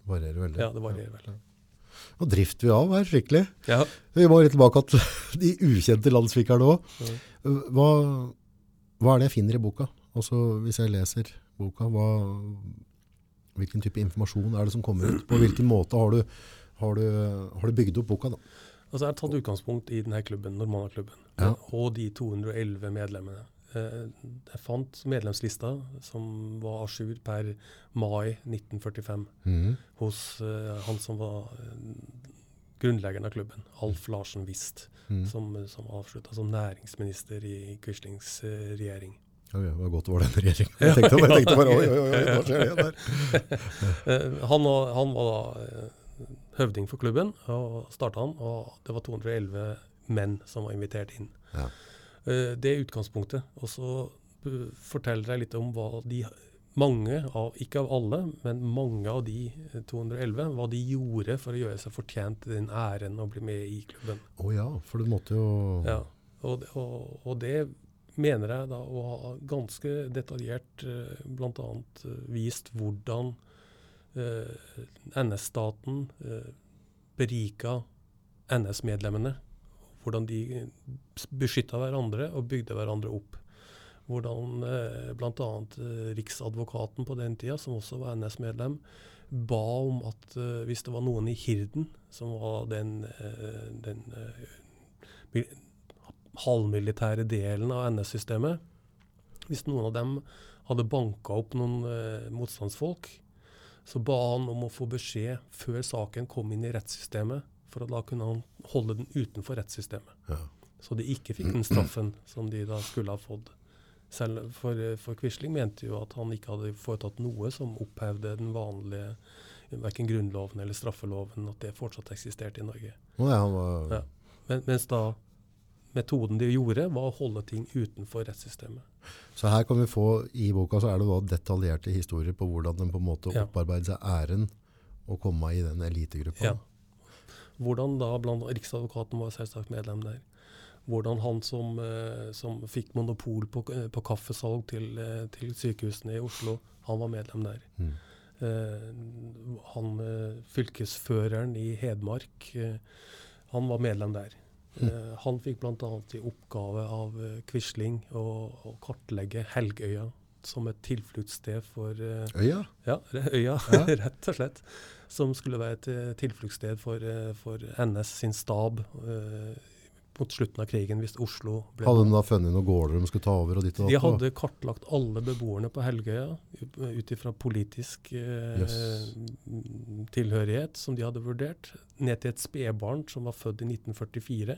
Varierer veldig. ja, det varierer veldig. Nå drifter vi av her skikkelig. Ja. Vi må litt tilbake til de ukjente landsvikerne òg. Hva, hva er det jeg finner i boka? Altså, hvis jeg leser boka, hva, hvilken type informasjon er det som kommer ut? På hvilken måte har du, har du, har du bygd opp boka da? Altså Jeg har tatt utgangspunkt i denne klubben, Normana-klubben, Ja. og de 211 medlemmene. Eh, Jeg fant medlemslista som var à jour per mai 1945 Mhm. hos eh, han som var eh, grunnleggeren av klubben, Alf Larsen Wist, mm. som, som avslutta som næringsminister i Quislings uh, regjering. Ja, det var godt det var den regjeringen. Jeg tenkte, jeg tenkte bare, oi, oi, oi, hva skjer det der? Eh, han, han var da eh, høvding for klubben, og starta han, og det var 211 menn som var invitert inn. Ja. Det er utgangspunktet. Og så forteller jeg litt om hva de mange av, ikke av alle, men mange av de eh, 211, hva de gjorde for å gjøre seg fortjent til den æren å bli med i klubben. Å ja, for du måtte jo... Ja, og, og, og det mener jeg da å ha ganske detaljert eh, bl.a. Eh, vist hvordan eh, NS-staten eh, berika NS-medlemmene. Hvordan de beskytta hverandre og bygde hverandre opp. Hvordan eh, bl.a. Eh, Riksadvokaten på den tida, som også var NS-medlem, ba om at eh, hvis det var noen i Hirden, som var den, eh, den halvmilitære delen av NS-systemet, hvis noen av dem hadde banka opp noen motstandsfolk, så ba han om å få beskjed før saken kom inn i rettssystemet, for å da kunne han holde den utenfor rettssystemet. Ja. Så de ikke fikk den straffen som de da skulle ha fått. Selv for, for Quisling mente jo at han ikke hadde foretatt noe som opphevde den vanlige verken grunnloven eller straffeloven, at det fortsatt eksisterte i Norge. Å ja, han var... Ja. Men, mens da metoden de gjorde, var å holde ting utenfor rettssystemet. Så her kan vi få, i boka så er det da detaljerte historier på hvordan den på en måte Ja. opparbeider seg æren å komme i den elitegruppen. Ja. Hvordan da blant Riksadvokaten var selvsagt medlem der. Hvordan han som, eh, som fikk monopol på, eh, på kaffesalg til, eh, til sykehusene i Oslo, han var medlem der. Mm. Eh, han fylkesføreren i Hedmark, eh, han var medlem der. Eh, han fikk bl.a. i oppgave av Quisling å, å kartlegge Helgøya som et tilfluktssted for Øya? ja, øya, Ja. rett og slett. Som skulle være et tilfluktssted for, for NS sin stab eh, mot slutten av krigen, hvis Oslo ble Hadde de da funnet noen gårder de skulle ta over? og ditt og De hadde kartlagt alle beboerne på Helgøya ut ifra politisk eh, Yes. tilhørighet, som de hadde vurdert, ned til et spedbarn som var født i 1944.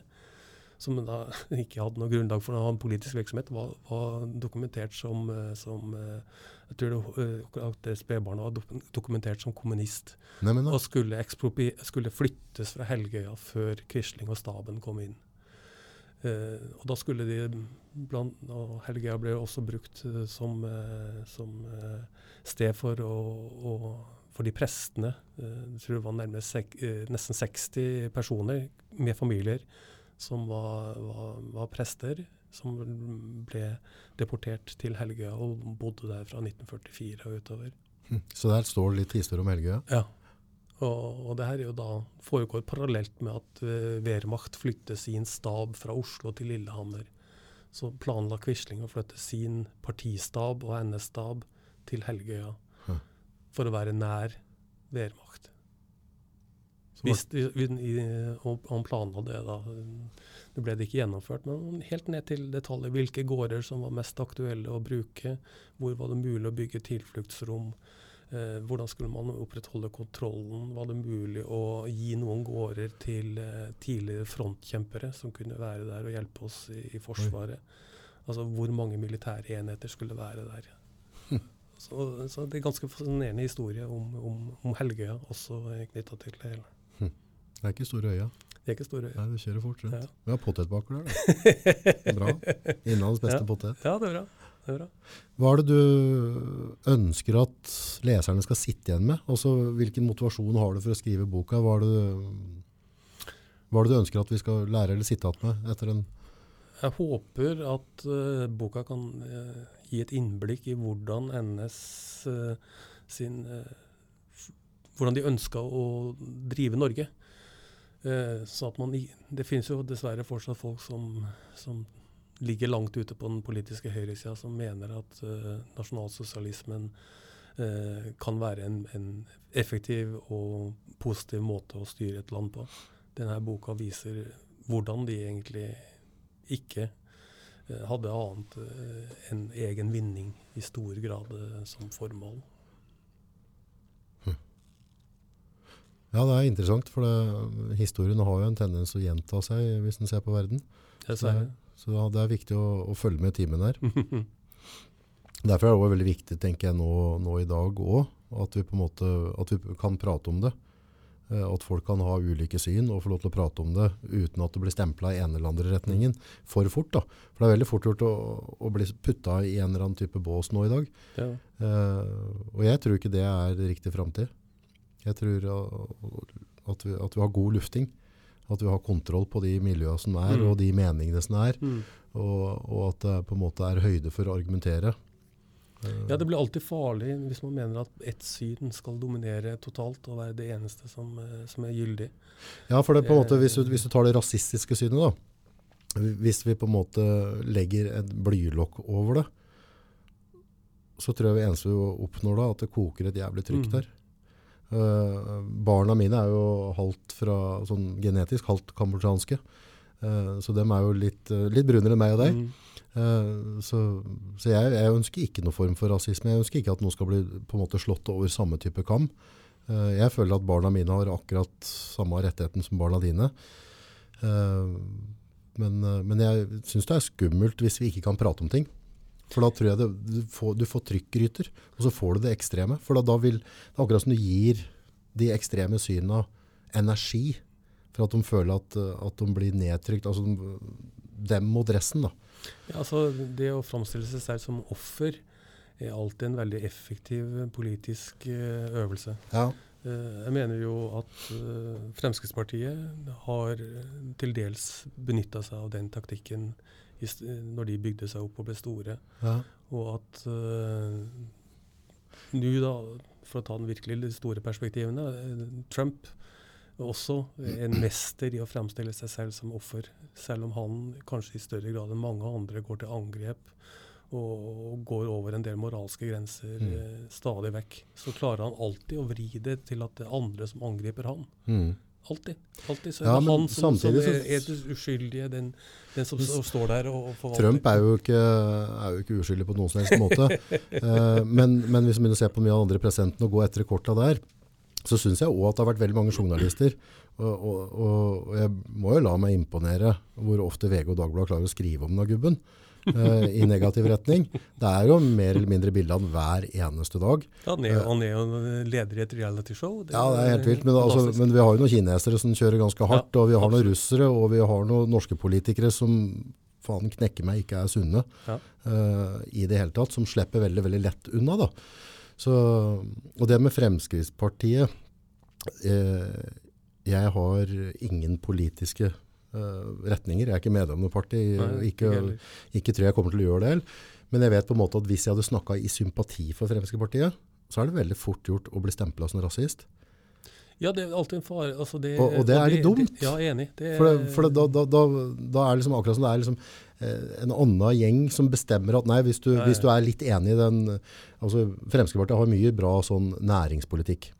Som da ikke hadde noe grunnlag for å ha en politisk virksomhet, var, var dokumentert som, eh, som eh, Jeg tror det, eh, at det spedbarnet var dokumentert som kommunist. Nei. Og skulle, skulle flyttes fra Helgøya før Quisling og staben kom inn. Eh, og da skulle de blant, og Helgøya ble også brukt eh, som, eh, som sted for, å, å, for de prestene. Jeg tror det var nærmere nesten 60 personer med familier som var, var, var prester, som ble deportert til Helgøya og bodde der fra 1944 og utover. Så der står det litt historie om Helgøya. Ja. Og, og det her er jo da foregår parallelt med at uh, Wehrmacht flytter sin stab fra Oslo til Lillehammer. Så planla Quisling å flytte sin partistab og NS-stab til Helgøya. Hm. For å være nær Wehrmacht. Hvis og han planla det, da. Det ble det ikke gjennomført, men helt ned til detaljer. Hvilke gårder som var mest aktuelle å bruke. Hvor var det mulig å bygge tilfluktsrom. Eh, hvordan skulle man opprettholde kontrollen? Var det mulig å gi noen gårder til eh, tidligere frontkjempere som kunne være der og hjelpe oss i, i Forsvaret? Altså hvor mange militære enheter skulle være der? Så, så det er ganske fascinerende historie om, om, om Helgøya, også knytta til det hele. Det er ikke store øya. Det er ikke store Nei, det kjører fort rundt. Ja. Vi har potetbaker der, da. Bra. Innlandets beste Ja. potet. Ja, det er bra. Bra. Hva er det du ønsker at leserne skal sitte igjen med? Også, hvilken motivasjon har du for å skrive boka? Hva er det, hva er det du ønsker at vi skal lære eller sitte igjen med etter en Jeg håper at uh, boka kan uh, gi et innblikk i hvordan NS uh, sin eh, f- Hvordan de ønska å drive Norge. Eh, så at man, det finnes jo dessverre fortsatt folk som, som ligger langt ute på den politiske høyresida, som mener at eh, nasjonalsosialismen eh, kan være en, en effektiv og positiv måte å styre et land på. Denne boka viser hvordan de egentlig ikke eh, hadde annet enn egen vinning i stor grad som formål. Ja, det er interessant, for det, historien har jo en tendens å gjenta seg hvis en ser på verden. Dessverre. Så det er viktig å, å følge med i timen her. Derfor er det også veldig viktig, tenker jeg nå, nå i dag òg, at vi på en måte at vi kan prate om det. Eh, At folk kan ha ulike syn og få lov til å prate om det uten at det blir stempla i ene eller andre retningen for fort. da. For det er veldig fort gjort å, å bli putta i en eller annen type bås nå i dag. Ja. Eh, og jeg tror ikke det er riktig framtid. Jeg tror uh, at vi, at vi har god lufting. At vi har kontroll på de miljøene som er, Mm. og de meningene som er. Mm. Og, og at det på en måte er høyde for å argumentere. Eh, ja, det blir alltid farlig hvis man mener at ett syn skal dominere totalt og være det eneste som, eh, som er gyldig. Ja, for det på en måte, Eh, hvis du, hvis du tar det rasistiske synet da, hvis vi på en måte legger et blylokk over det, så tror jeg vi eneste vi oppnår da, at det koker et jævlig trykk Mm. Eh, barna mine er jo halvt fra, sånn genetisk, halvt kambodsjanske. Uh, så dem er jo litt, uh, litt brunere enn meg og deg. Mm. Så så jeg, jeg ønsker ikke noen form for rasisme. Jeg ønsker ikke at noen skal bli på en måte slått over samme type kam. Jeg føler at barna mine har akkurat samme rettigheten som barna dine. Men, men jeg syns det er skummelt hvis vi ikke kan prate om ting. For da tror jeg det, du, får, du får trykkryter, og så får du det ekstreme. For da, da vil, det er akkurat som du gir de ekstreme syna energi for at de føler at, at de blir nedtrykt. Altså de, dem mot resten, da. Ja, altså Det å framstille seg selv som offer er alltid en veldig effektiv politisk eh, øvelse. Ja. Eh, Jeg mener jo at eh, Fremskrittspartiet har til dels benytta seg av den taktikken når de bygde seg opp og ble store. ja. Og at uh, nå, da, for å ta den virkelig de store perspektivene eh, Trump også en mester i å fremstille seg selv som offer. Selv om han kanskje i større grad enn mange andre går til angrep og går over en del moralske grenser Mm. eh, stadig vekk, så klarer han alltid å vri det til at det er andre som angriper han. Mm. Alltid. alltid. Så Ja, er det han som, samtidig som er, det uskyldige, den, den som, står der og, og forvalter. Trump er jo, ikke, er jo ikke uskyldig på noen som helst måte. uh, men, men hvis vi begynner å se på mye av andre presidentene og gå etter korta der, så syns jeg òg at det har vært veldig mange journalister. Og, og, og, og jeg må jo la meg imponere hvor ofte VG og Dagbladet klarer å skrive om denne gubben. Eh, I negativ retning. Det er jo mer eller mindre bilde av han hver eneste dag. Ja, han, er, han er jo leder i et realityshow. Ja, det er helt vilt. Men, altså, men vi har jo noen kinesere som kjører ganske hardt, Ja, og vi har noen russere, og vi har noen norske politikere som faen knekker meg ikke er sunne Ja. uh, i det hele tatt, som slipper veldig, veldig lett unna. Da. Så, og det med Fremskrittspartiet eh, Jeg har ingen politiske eh, retninger. Jeg er ikke medlem av noe parti. Nei, ikke, ikke tror jeg kommer til å gjøre det. Men jeg vet på en måte at hvis jeg hadde snakka i sympati for Fremskrittspartiet, så er det veldig fort gjort å bli stempla som rasist. Ja, det er alltid en fare. Altså det, Og- og det er litt dumt. ja, enig. Det, For, det, for det, da, da, da, da er det liksom akkurat som det er liksom, eh, en annen gjeng som bestemmer at nei, hvis du, ja. hvis du er litt enig i den altså Fremskrittspartiet har mye bra sånn næringspolitikk.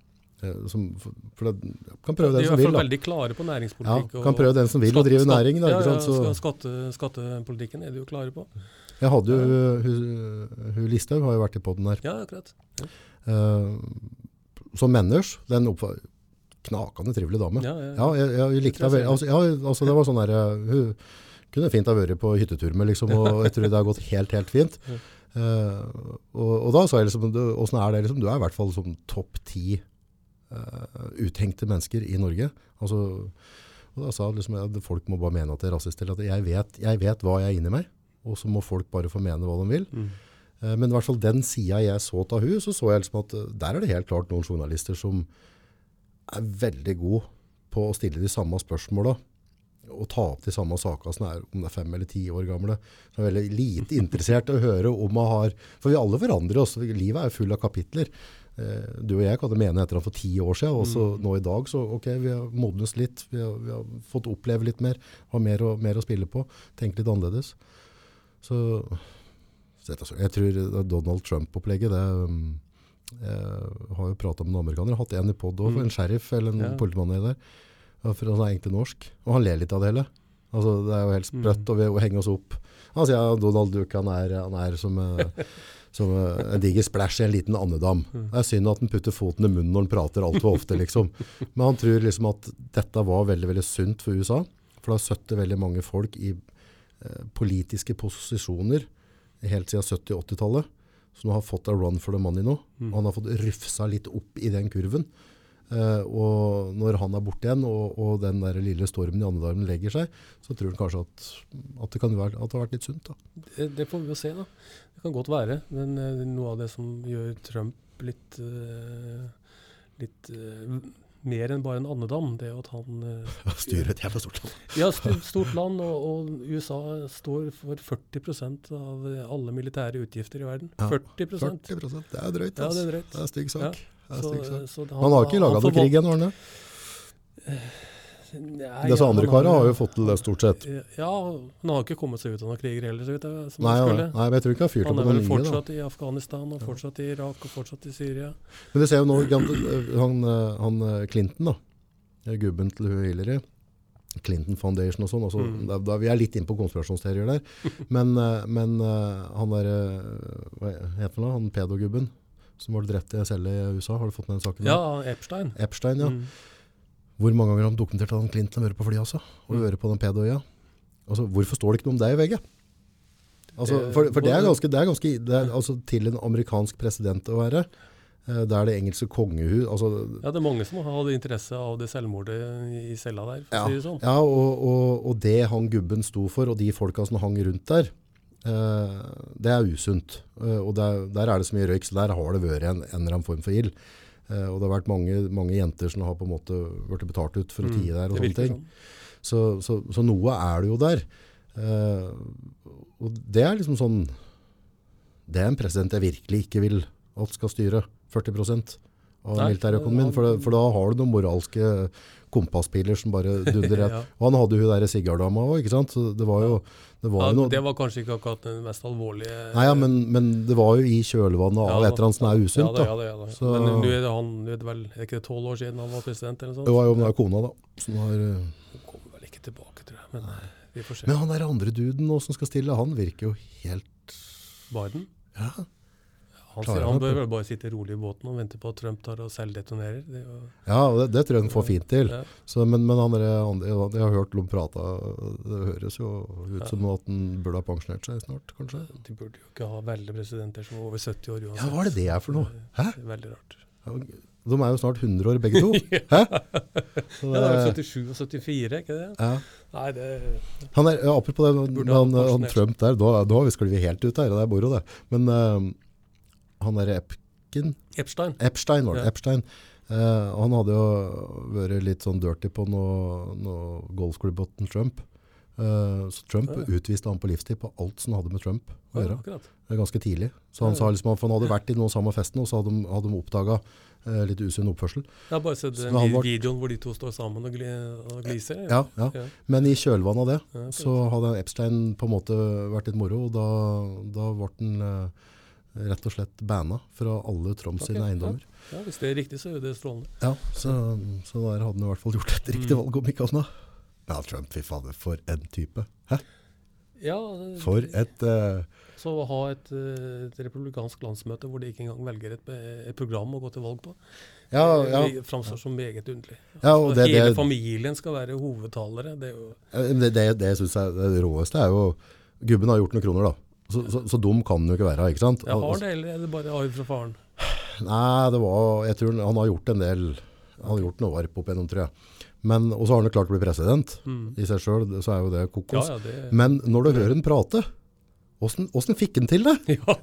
Eh, Som, for, det, kan prøve de den er i hvert fall vil, veldig klare på Ja, næringspolitikk. kan prøve den som vil å drive næring. Da, ja, ja, skatte, skattepolitikken er de jo klare på. jeg hadde jo hun, hun Listhaug har jo vært i poden her. Ja, akkurat. Eh, som Menners, den knakende trivelig dame. Ja, ja, Ja, jeg, jeg likte jeg veldig. Altså, ja, altså det var sånn der, eh, hun kunne fint ha vært på hyttetur med, liksom, og jeg tror det har gått helt, helt fint. Uh, og, og da sa jeg liksom, du, er det liksom? Du er i hvert fall som topp ti uthengte mennesker i Norge. Altså, og da sa liksom, at folk må bare mene at det er rasist, eller at jeg vet, jeg vet hva jeg er inni meg, og så må folk bare få mene hva de vil. Mm. Eh, Men i hvert fall den sida jeg så av hun, så så jeg liksom at eh, der er det helt klart noen journalister som er veldig gode på å stille de samme spørsmåla og ta opp de samme sakene som er om det er fem eller ti år gamle. Som er veldig lite interessert i å høre om man har For vi alle forandrer oss. Livet er jo full av kapitler. Eh, Du og jeg kan mene etter for ti år siden, og så nå i dag så ok, vi har modnes litt. Vi har, vi har fått oppleve litt mer. Har mer, og, mer å spille på. Tenke litt annerledes. Så så Jeg tror Donald Trump-opplegget det um, Jeg har jo prata med noen amerikanere. Hatt en i pod òg, Mm. en sheriff eller en Ja. politimann der. For han er egentlig norsk. Og han ler litt av det hele. Altså, det er jo helt sprøtt Mm. å, vi- henger oss opp. Han sier ja, Donald Duck han er, han er som, eh, som eh, en diger splash i en liten andedam. Det er synd at han putter foten i munnen når han prater altfor ofte. liksom. Men han tror liksom at dette var veldig veldig sunt for USA. For det har støttet veldig mange folk i eh, politiske posisjoner helt siden 70-80-tallet. Som har fått a run for the money nå. Og han har fått rufsa litt opp i den kurven. Eh, og når han er borte igjen, og, og den der lille stormen i andedammen legger seg, så tror han kanskje at, at, det, kan være, at det har vært litt sunt. Det, det får vi jo se, da. Det kan godt være. Men uh, noe av det som gjør Trump litt, uh, litt mer enn bare en andedam, det er at han Styrer Styre et jævla stort land. Ja, stort land, og, og USA står for 40% av alle militære utgifter i verden. Ja, 40% 40% Det er drøyt. Ja, det er drøyt. Det er stygg sak. Ja, Så- så det- Han har ikke laga noe krig ennå, har han det? Nei, Disse andre han karene har jo fått til det stort sett. Ja, han har ikke kommet seg ut av noen kriger heller, så vidt jeg som Nei, han skulle. nei, men jeg tror ikke han har fyrt Han opp er på vel noe nye. da. fortsatt i Afghanistan, og fortsatt i Irak og fortsatt i Syria. Men du ser jo nå, han, han eh, Clinton da, gubben til Hillary, Clinton Foundation og sånn, altså, Mm. da, da, vi er litt inn på konspirasjonsteorier der, men, eh, men eh, han der, eh, hva heter han han pedogubben, som var drept i celle i USA, har du fått med den saken? Ja. Epstein. Epstein, ja. Mm. Hvor mange ganger har han dokumentert at han Clinton har vært på flyet altså, og Mm. vært på den pedoøya? Altså, hvorfor står det ikke noe om deg i VG? Altså, for, for det er ganske, det er ganske det er, altså, til en amerikansk president å være. Eh, Det er det engelske kongehus altså, Ja, det er mange som hadde interesse av det selvmordet i cella der, for Ja, sånn. ja og, og, og det han gubben sto for, og de folka som hang rundt der, eh, det er usunt. Eh, og der, der er det så mye røyk, så der har det vært en, en eller annen form for ild. Eh, og det har vært mange, mange jenter som har på en måte vært betalt ut for å tie der og Mm, sånne ting. sånn. Så, så, så noe er det jo der. Eh, og det er liksom sånn Det er en president jeg virkelig ikke vil at skal styre 40 av militærøkonomien, for, for da har du noen moralske kompasspiler som bare dundrer rett. Ja. Og han hadde jo hun derre Sigardama òg, ikke sant? Så det var jo, det var Ja, noe... det var kanskje ikke akkurat den mest alvorlige Nei, ja, men, men det var jo i kjølvannet av Ja, et eller annet som er usunt, ja, da. Ja, da. Så- Men nå er det han, er vel, er det ikke tolv år siden han var president eller noe sånt? var jo om det er kona, da. Som har, øh, Han kommer vel ikke tilbake, tror jeg. Men eh, vi får se. men han der andre duden nå som skal stille, han virker jo helt Biden? Ja, Han, sier, han han bør vel bare sitte rolig i båten og vente på at Trump tar og selvdetonerer. Det jo, ja det, det tror jeg han får fint til. ja. Så, men, men han andre, jeg har hørt Lom prate, det høres jo ut som at han burde ha pensjonert seg snart, kanskje. De burde jo ikke ha velge presidenter som er over 70 år uansett. Ja, hva er det det er for noe? Hæ? Det er veldig rart. De er jo snart 100 år begge to. Hæ? Så Ja, det er jo 77 og 74, ikke det? ja. Nei, det Han er, ja, apropos det, Burde han, han Trump der, da, da vi vi helt ut her, det er moro det. Men øh, han derre Epkin, Epstein. Epstein var det, Ja. Epstein. Uh, han hadde jo vært litt sånn dirty på noe, noe golfklubbåten Trump. Uh, så Trump Ja. utviste han på livstid på alt som hadde med Trump å gjøre. Ja, er ganske tidlig. Så han Ja, sa liksom at han hadde vært i noen samme festen, og så hadde de, hadde de oppdaga uh, litt usunn oppførsel. Jeg har bare sett den var- videoen hvor de to står sammen og, gli, og gliser. Ja, ja. Men i kjølvannet av det, så hadde Epstein på en måte vært litt moro, og da, da ble han eh, rett og slett banna fra alle Trump sine eiendommer. ja. ja, Hvis det er riktig, så er det strålende. Ja, så, så der hadde han i hvert fall gjort et riktig Mm. valg, om ikke annet. Ja, Trump, fy fader, for en type. Hæ? Ja, For et uh, Så å ha et, eh, et republikansk landsmøte hvor de ikke engang velger et, et program å gå til valg på, Ja, ja. det framstår som meget underlig. ja og det, Hele det, familien skal være hovedtalere. Det jo eh, det, det, det synes jeg det råeste er jo Gubben har gjort noen kroner, da. Så, så, så dum kan den jo ikke være, ikke sant? Jeg har det, eller er det bare arv fra faren? Nei, det var Jeg tror han har gjort en del Han har gjort noe arp opp gjennom, tror jeg. Men, og så har han jo klart å bli president. Mm. I seg sjøl så er jo det kokos. ja, ja, det Men når du hører han prate, åssen fikk han til det? ja.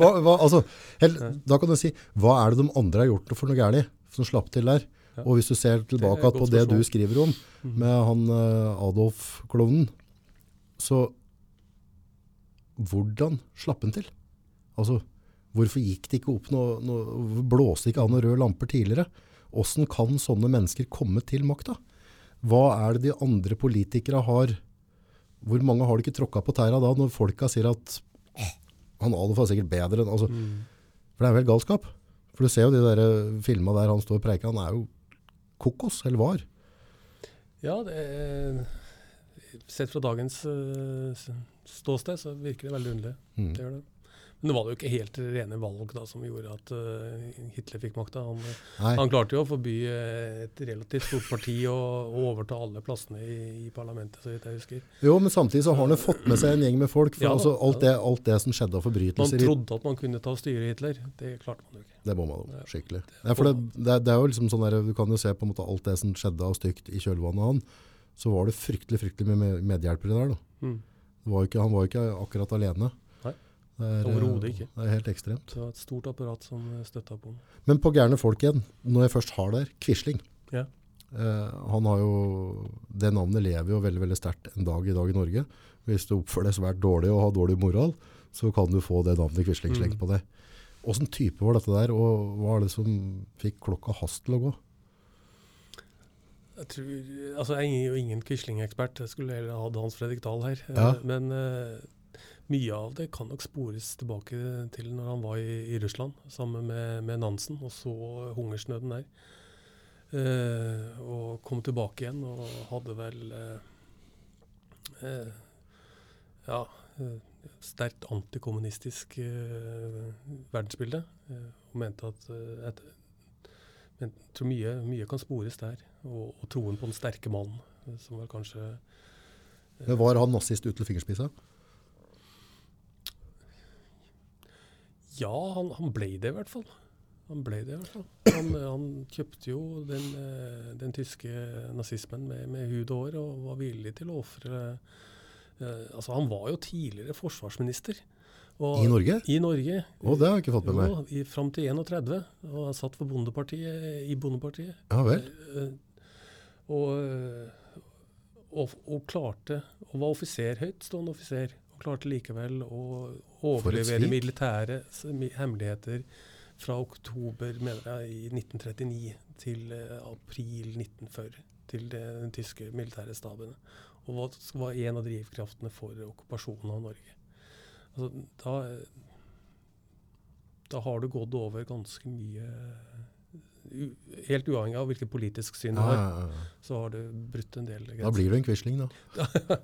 Hva, hva, altså, hel, da kan du si, hva er det de andre har gjort for noe gærlig, som slapp til der? Og hvis du ser tilbake Det på det du skriver om, Mhm. med han eh, Adolf-klovnen, så hvordan slapp han til? Altså, hvorfor gikk det ikke opp noe, noe blåste ikke av noen røde lamper tidligere? Hvordan kan sånne mennesker komme til makta? Hva er det de andre politikere har Hvor mange har de ikke tråkka på tæra da, når folka sier at han Adolf er sikkert bedre enn altså, Mm. For det er helt galskap. For du ser jo de der eh, filma der han står og preiker, han er jo kokos, eller var. ja, det er Sett fra dagens eh, ståsted, så virker det veldig underlig. Mm. Det gjør det. Men det var jo ikke helt rene valg da som gjorde at uh, Hitler fikk makta. Han, han klarte jo å forby eh, et relativt stort parti å overta alle plassene i, i parlamentet, så vidt jeg husker. jo, men samtidig så har han jo fått med seg en gjeng med folk. For Ja altså, alt, det, alt det som skjedde av forbrytelser, Man trodde at man kunne ta og styre Hitler. Det klarte man jo ikke. det jo Ja. skikkelig. Nei, for det, det, er jo liksom sånn der, Du kan jo se på en måte alt det som skjedde av stygt i kjølvannet av han. Så var det fryktelig fryktelig mye med- medhjelpere der. da. Mm. Var ikke, han var ikke akkurat alene. Nei, Det er, overhodet eh, ikke. Det er helt ekstremt. Det var et stort apparat som støtta på. Men på gærne folk igjen, når jeg først har der, Quisling. Ja. Eh, han har jo, det navnet lever jo veldig veldig sterkt en dag i dag i Norge. Hvis du oppfører deg svært dårlig og har dårlig moral, så kan du få det navnet Quisling slengt Mm. på deg. Åssen type var dette der, og hva er det som fikk klokka hast til å gå? Jeg tror, altså jeg er jo ingen Quisling-ekspert, jeg skulle heller hatt Hans Fredrik Dahl her. eh, Ja. Men uh, mye av det kan nok spores tilbake til når han var i, i Russland sammen med, med Nansen og så hungersnøden der. Uh, og kom tilbake igjen og hadde vel uh, ja, sterkt antikommunistisk verdensbilde. og mente at jeg tror mye, mye kan spores der. Og, og troen på den sterke mannen, eh, som var kanskje Men Var han nazist ut til fingerspissa? Ja, han, han ble det i hvert fall. Han ble det i hvert fall. Han, han kjøpte jo den, eh, den tyske nazismen med, med hud og hår, og var villig til å ofre eh, Altså, han var jo tidligere forsvarsminister. Og- I Norge? I Norge. Å, det har jeg ikke fått med meg. Jo, Fram til 31. Og han satt for Bondepartiet i Bondepartiet. Ja vel. Og, eh, og, og klarte Og var offiser, høytstående offiser. Og klarte likevel å overlevere militære hemmeligheter fra oktober mener jeg, i 1939 til eh, april 1940 til de den tyske militære staben. Og hva var en av drivkraftene for okkupasjonen av Norge. Altså, da, da har du gått over ganske mye Helt uavhengig av hvilket politisk syn du Ja, har, så har du brutt en del Da blir du en quisling, da.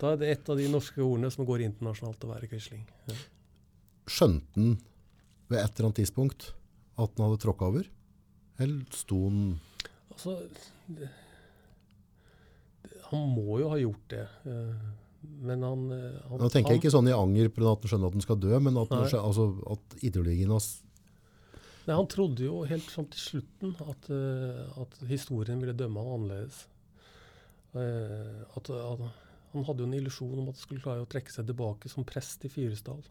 Da er det et av de norske ordene som går internasjonalt å være quisling. Ja. Skjønte han ved et eller annet tidspunkt at han hadde tråkka over? Eller sto han Altså det, det, Han må jo ha gjort det. eh, men han, eh, han Nå tenker jeg ikke sånn i anger på at han skjønner at han skal dø, men at, han altså, at ideologien hans Nei, Han trodde jo helt fram til slutten at, eh, at historien ville dømme han annerledes. Eh, at, at, han hadde jo en illusjon om at han skulle klare å trekke seg tilbake som prest i Fyresdal.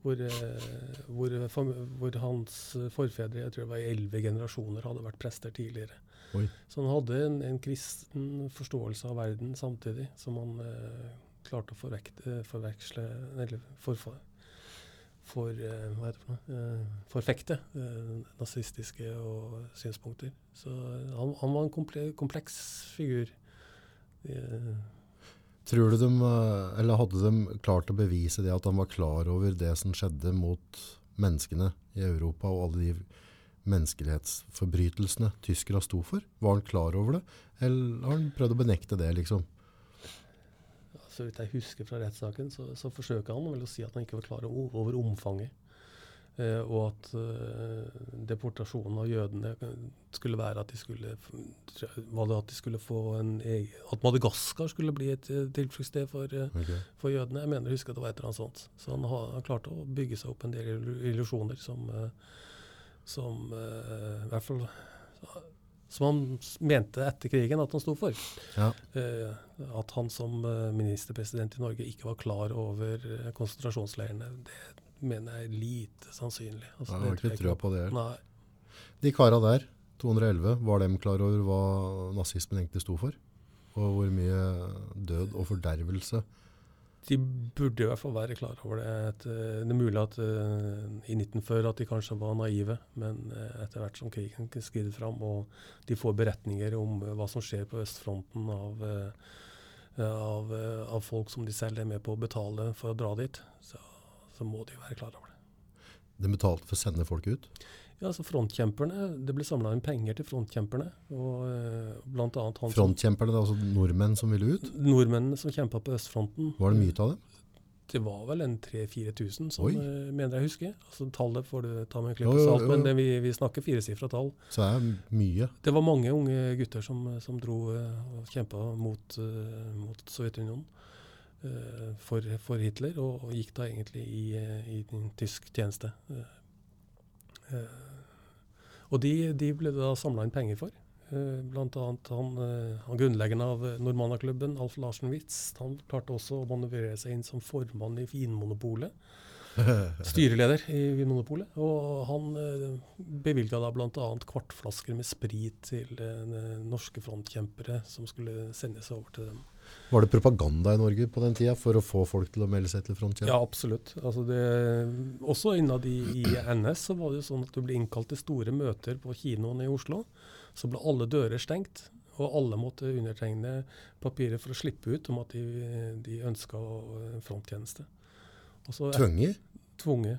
Hvor, eh, hvor, hvor hans forfedre, jeg tror det var i elleve generasjoner, hadde vært prester tidligere. Oi. Så han hadde en, en kristen forståelse av verden samtidig, som han eh, klarte å forvekt, eh, forveksle Eller forfa- for, eh, hva heter det? Eh, forfekte eh, nazistiske synspunkter. Så han, han var en komple kompleks figur. Tror du de, eller hadde de klart å bevise det at han var klar over det som skjedde mot menneskene i Europa og alle de menneskelighetsforbrytelsene tyskere sto for? Var han klar over det, eller har han prøvd å benekte det, liksom? Så vidt jeg husker fra rettssaken, så, så forsøker han vel å si at han ikke var klar over, omfanget. Eh, og at eh, deportasjonen av jødene skulle være at de skulle Var det at de skulle få en egen At Madagaskar skulle bli et eh, tilfluktssted for, okay. For jødene. Jeg mener å huske at det var et eller annet sånt. Så han har, han klarte å bygge seg opp en del illu- illusjoner som, eh, som eh, i hvert fall som han mente etter krigen at han sto for. Ja. Uh, at han som eh, ministerpresident i Norge ikke var klar over eh, konsentrasjonsleirene, det mener jeg er lite sannsynlig. Altså, Jeg har ikke trua på det. Nei. De kara der, 211, var de klar over hva nazismen egentlig sto for? Og hvor mye død og fordervelse? De burde i hvert fall være klar over det. Et, eh, det er mulig at eh, i 1940 at de kanskje var naive, men eh, etter hvert som krigen skrider fram og de får beretninger om hva som skjer på østfronten av, av, av folk som de selv er med på å betale for å dra dit, så, så må de være klar over det. De betalte for å sende folk ut? Ja, altså frontkjemperne, Det ble samla inn penger til frontkjemperne. og eh, blant annet han Frontkjemperne, det er altså nordmenn som ville ut? Nordmennene som kjempa på østfronten. Var det mye av dem? Det var vel en 3000-4000, som Oi. eh, mener jeg husker. Altså Tallet får du ta med en klype salt, men det, vi, vi snakker firesifra tall. Så er det mye. Det var mange unge gutter som, som dro eh, og kjempa mot, mot Sovjetunionen for, for Hitler, og, og gikk da egentlig i, i tysk tjeneste. Eh, og de, de ble det da samla inn penger for. Bl.a. blant annet han, eh, han grunnleggeren av eh, Normanna-klubben, Alf Larsen Witz, han klarte også å manøvrere seg inn som formann i Vinmonopolet. Styreleder i Vinmonopolet. Og han eh, bevilga da bl.a. kvartflasker med sprit til eh, norske frontkjempere som skulle sendes over til dem. Var det propaganda i Norge på den tida for å få folk til å melde seg til frontkjemp? Ja, absolutt. Altså det, også innad i, i NS så var det jo sånn at du ble innkalt til store møter på kinoen i Oslo. Så ble alle dører stengt, og alle måtte undertegne papirer for å slippe ut om at de, de ønska fronttjeneste. Og så et- Tvunget? tvunget.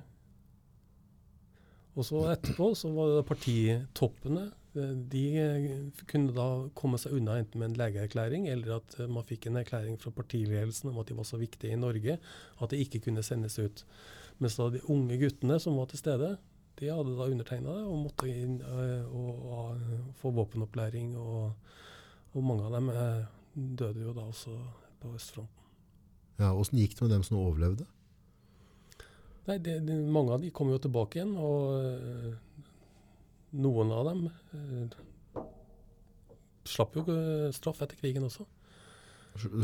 Og så etterpå så var det partitoppene. De eh, kunne da komme seg unna enten med en legeerklæring, eller at eh, man fikk en erklæring fra partiledelsen om at de var så viktige i Norge at de ikke kunne sendes ut. Mens da de unge guttene som var til stede, de hadde da undertegna det og måtte inn eh, og, og få våpenopplæring. Og, og mange av dem døde jo da også på østfronten. Ja, Åssen gikk det med dem som overlevde? Nei, det, det, mange av de kom jo tilbake igjen, og noen av dem øh, slapp jo straff etter krigen også.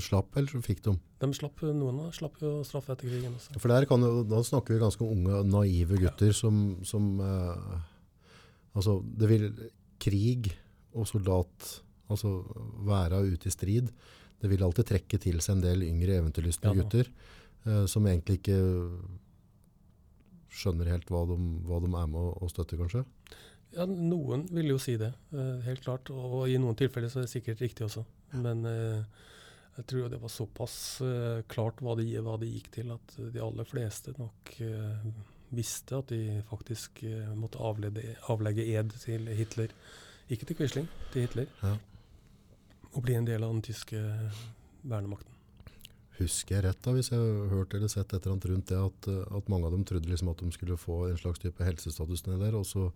Slapp, eller så fikk de? De slapp, noen av dem slapp jo straff etter krigen også. For der kan Da snakker vi ganske unge, naive gutter som, som eh, Altså, det vil Krig og soldat, altså være ute i strid, det vil alltid trekke til seg en del yngre eventyrlystne Ja gutter eh, som egentlig ikke skjønner helt hva de, hva de er med å støtte, kanskje? Ja, Noen vil jo si det, eh, helt klart. Og i noen tilfeller så er det sikkert riktig også. Men eh, jeg tror det var såpass eh, klart hva det, hva det gikk til, at de aller fleste nok visste at de faktisk måtte avlede, avlegge ed til Hitler. Ikke til Quisling, til Hitler. Ja. Og bli en del av den tyske vernemakten. Husker jeg rett da, hvis jeg har hørt eller sett et eller annet rundt det, at, eh, at mange av dem trodde liksom at de skulle få en slags type helsestatus ned der, og så,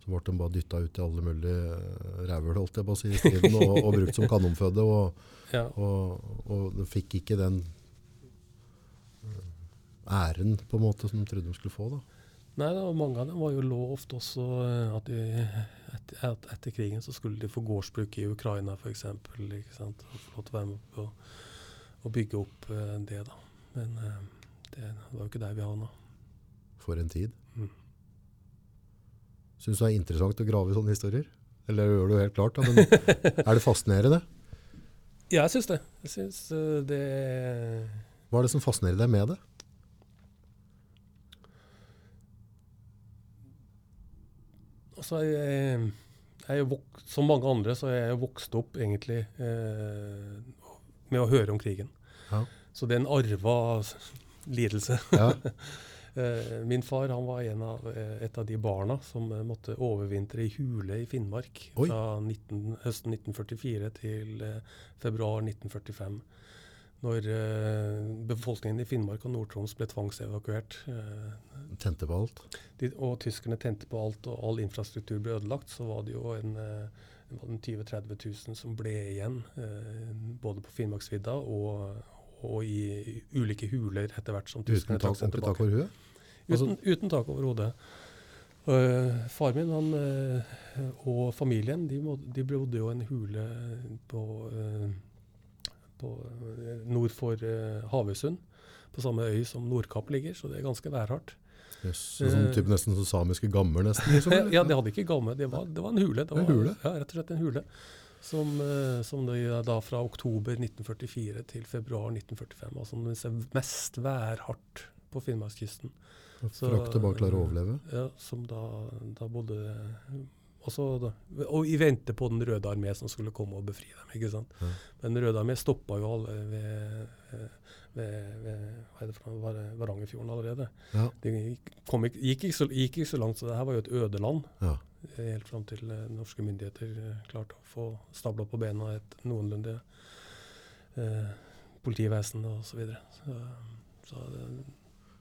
så ble de bare dytta ut i alle mulige eh, holdt jeg på å si, i striden, og, og brukt som kanonføde, og, Ja, og, og de fikk ikke den eh, æren på en måte som de trodde de skulle få da. Nei, da, mange av dem var jo lovt også eh, at, de, et, at etter krigen så skulle de få gårdsbruk i Ukraina f.eks. Få lov til å være med på å bygge opp eh, det, da. Men eh, det var jo ikke der vi havna. For en tid. Mm. Syns du det er interessant å grave i sånne historier? Eller gjør du helt klart, da, men er det fascinerende? Ja, jeg syns det. Jeg syns eh, det Hva er det som fascinerer deg med det? Altså, jeg, jeg er jo vok som mange andre så er jeg vokst opp egentlig eh, med å høre om krigen. Ja. Så det er en arva lidelse. Ja, Eh, min far han var en av, eh, et av de barna som eh, måtte overvintre i hule i Finnmark Oi. fra 19, høsten 1944 til februar 1945. Når befolkningen i Finnmark og Nord-Troms ble tvangsevakuert. Tente på alt. de, og tyskerne tente på alt, og all infrastruktur ble ødelagt, så var det jo en, det var en 20 000-30 000 som ble igjen. Eh, både på Finnmarksvidda og, og i ulike huler etter hvert som Uten tyskerne tak, trakk seg ordentlig tak over? Altså- Uten, uten tak over hodet. Uh, far min han, uh, og familien de, må, de bodde jo i en hule på, uh, på nord for Havøysund. På samme øy som Nordkapp ligger, så det er ganske værhardt. Jøss, sånn Eh. type nesten som samiske gammer nesten. Liksom, ja, det hadde ikke gamme, det var, det var en hule. Det En hule? Ja, rett og slett en hule. Som, eh, som er da fra oktober 1944 til februar 1945. Altså den mest værhardt på Finnmarkskysten. Frakte bare klarer å overleve. Ja, som da, da bodde også da, Og i vente på Den røde armé som skulle komme og befri dem. ikke sant? Ja. Men Den røde armé stoppa jo alle ved, ved, ved hva er det for noe, Varangerfjorden allerede. Ja, Det gikk, kom ikke, gikk, ikke så, gikk ikke så langt, så det her var jo et ødeland. ja. Helt fram til eh, norske myndigheter eh, klarte å få stabla på bena et noenlunde eh, politivesen osv. Så, videre. så, så,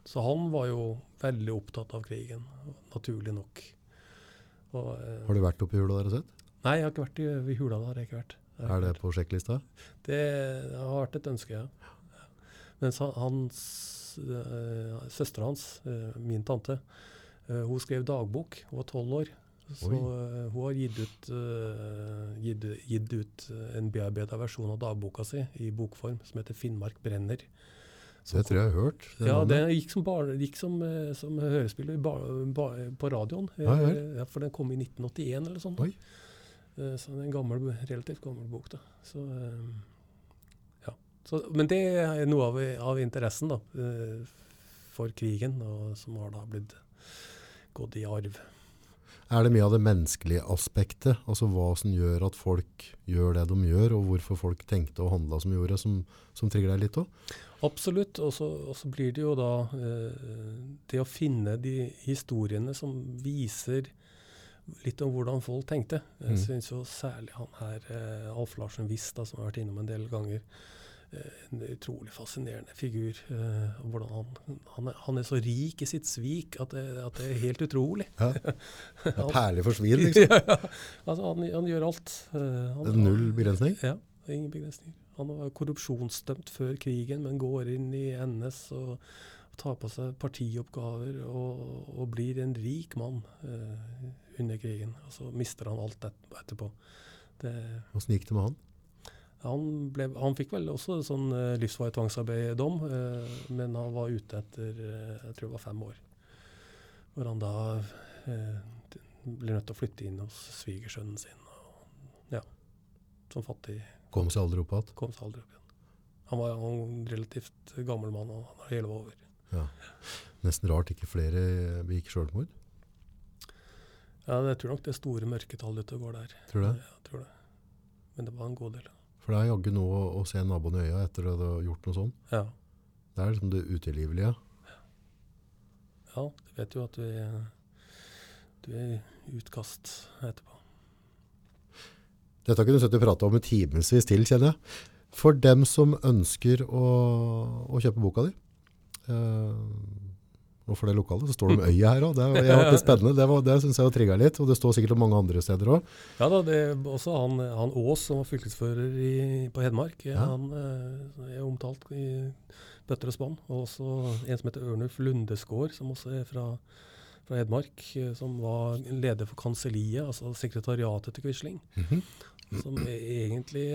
så han var jo veldig opptatt av krigen, naturlig nok. Og, eh, Har du vært oppe i hula der og sett? Nei, jeg har ikke vært i, i hula har jeg ikke vært. Er det på sjekklista? Det har vært et ønske, ja. Mens hans, øh, søstera hans, øh, min tante, øh, hun skrev dagbok. Hun var tolv år. Så hun har gitt ut, gitt, gitt ut en bearbeida versjon av dagboka si i bokform, som heter 'Finnmark brenner'. Det tror jeg jeg har hørt. ja, det gikk som, bar, gikk som, eh, som hørespill på radioen. Ja. Eh, Ja, for den kom i 1981 eller sånn. Eh, Så det er en gammel, relativt gammel bok. da. Så, eh, ja. Så, men det er noe av, av interessen da, eh, for krigen, og som har da blitt gått i arv. Er det mye av det menneskelige aspektet, altså hva som gjør at folk gjør det de gjør, og hvorfor folk tenkte og handla som gjorde, som, som trigger deg litt òg? Absolutt. Og så blir det jo da eh, det å finne de historiene som viser litt om hvordan folk tenkte. Jeg Mm. syns jo særlig han her, eh, Alf Larsen Wist, som har vært innom en del ganger, en utrolig fascinerende figur. Eh, hvordan han, han, er, han er så rik i sitt svik at det, at det er helt utrolig. Ja. Det er Perlig for svin, liksom. ja, ja. Altså, han, han gjør alt. Eh, han, Null begrensning. ja, ingen begrensninger. Han var korrupsjonsdømt før krigen, men går inn i NS og tar på seg partioppgaver og, og blir en rik mann eh, under krigen. Og så mister han alt et, etterpå. Det, Åssen gikk det med han? Han, ble, han fikk vel også sånn eh, livsvarig tvangsarbeid-dom, eh, men han var ute etter eh, jeg tror det var fem år. Hvor han da eh, ble nødt til å flytte inn hos svigersønnen sin. Og, ja, som fattig Kom seg aldri opp igjen. kom seg aldri opp igjen. Han var en relativt gammel mann, og han har hele over. Ja. Nesten rart ikke flere begikk selvmord. Ja, jeg tror nok det store mørketallet ute går der. Tror du det? Ja, jeg tror det. Men det var en god del. For det er jaggu noe å, å se naboen i øya etter at du har gjort noe sånt. Ja. Det er liksom det utilgivelige. ja, du vet jo at du er, du er utkast etterpå. Dette kunne du sittet og prate om i timevis til, kjenner jeg. For dem som ønsker å, å kjøpe boka di, eh, og for det lokale, så står det om øya her òg. Det, er- har vært litt spennende. det, var- det syns jeg trigga litt. Og det står sikkert om mange andre steder òg. Ja da, det er også han, han Aas som var fylkesfører i, på Hedmark. Ja. Han eh, er omtalt i bøtter og spann. Og også en som heter Ørnulf Lundesgaard, som også er fra, fra Hedmark. eh, Som var leder for kanselliet, altså sekretariatet til Quisling. Som er egentlig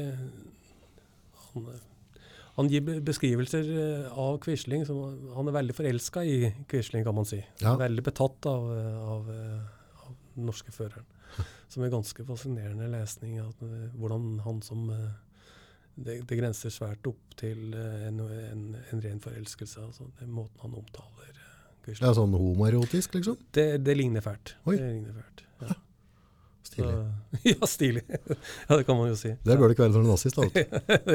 han, han gir beskrivelser eh, av Quisling. Som, han er veldig forelska i Quisling, kan man si. Ja. Veldig betatt av, eh, av, eh, av den norske føreren. Som er ganske fascinerende lesning. At, hvordan han som det, det grenser svært opp til en, en, en ren forelskelse. Altså, den måten han omtaler Quisling Det er sånn homoerotisk, liksom. det, det ligner fælt. Oi. Det ligner fælt. Ja. Stilig. Så, ja, stilig. ja, det kan man jo si. Det bør det ikke være når du er nazist.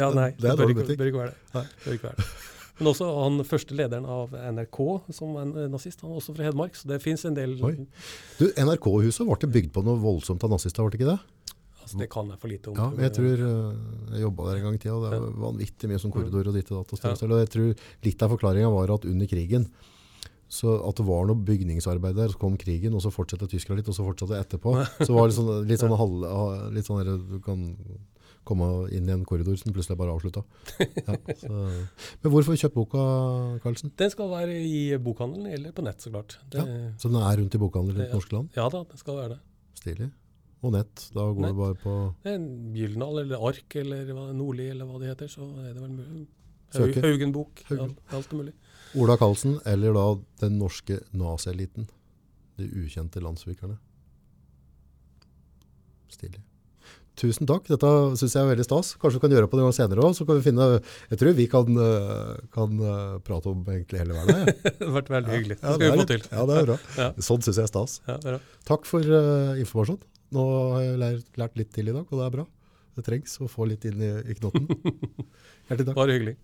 ja, nei, Det det bør ikke, bør ikke være det. Bør ikke være det. Men også han første lederen av NRK, som en eh, nazist, han er også fra Hedmark. Så det fins en del Oi. Du, NRK-huset ble bygd på noe voldsomt av nazister, ble det ikke det? altså, Det kan jeg for lite om. Ja, jeg tror eh, jeg jobba der en gang i tida, og det var vanvittig mye som korridor og ditt og datt. Og, og jeg tror litt av forklaringa var at under krigen så at det var noe bygningsarbeid der, så kom krigen, og så fortsatte tyskerne litt, og så fortsatte det etterpå. Så var det sånn, litt sånn, halv, litt sånn der, du kan komme inn i en korridor som plutselig bare avslutta. Ja. Men hvorfor kjøpt boka, Karlsen? Den skal være i bokhandelen eller på nett, så klart. Det, Så den er rundt i bokhandelen i Det- norske land? ja da, den skal være det. Stilig. Og nett. Da går Nett. det bare på Det en Gyldendal eller Ark eller Nordli eller hva det heter, så er det vel mulig. Haug- Haugenbok. Haugen. Alt, alt er mulig. Ola Karlsen, eller da den norske nazieliten. De ukjente landssvikerne. Stilig. Tusen takk. Dette syns jeg er veldig stas. Kanskje vi kan gjøre på det en gang senere òg. Så kan vi finne Jeg tror vi kan, eh, kan eh, prate om egentlig hele verden. Ja. det har vært veldig hyggelig. Ja, Det skal vi få til. Ja, det er bra. Ja. Sånn syns jeg er stas. Ja, er bra. Takk for uh, informasjon. Nå har jeg lært, lært litt til i dag, og det er bra. Det trengs å få litt inn i, i knotten. Hjertelig takk. Bare hyggelig.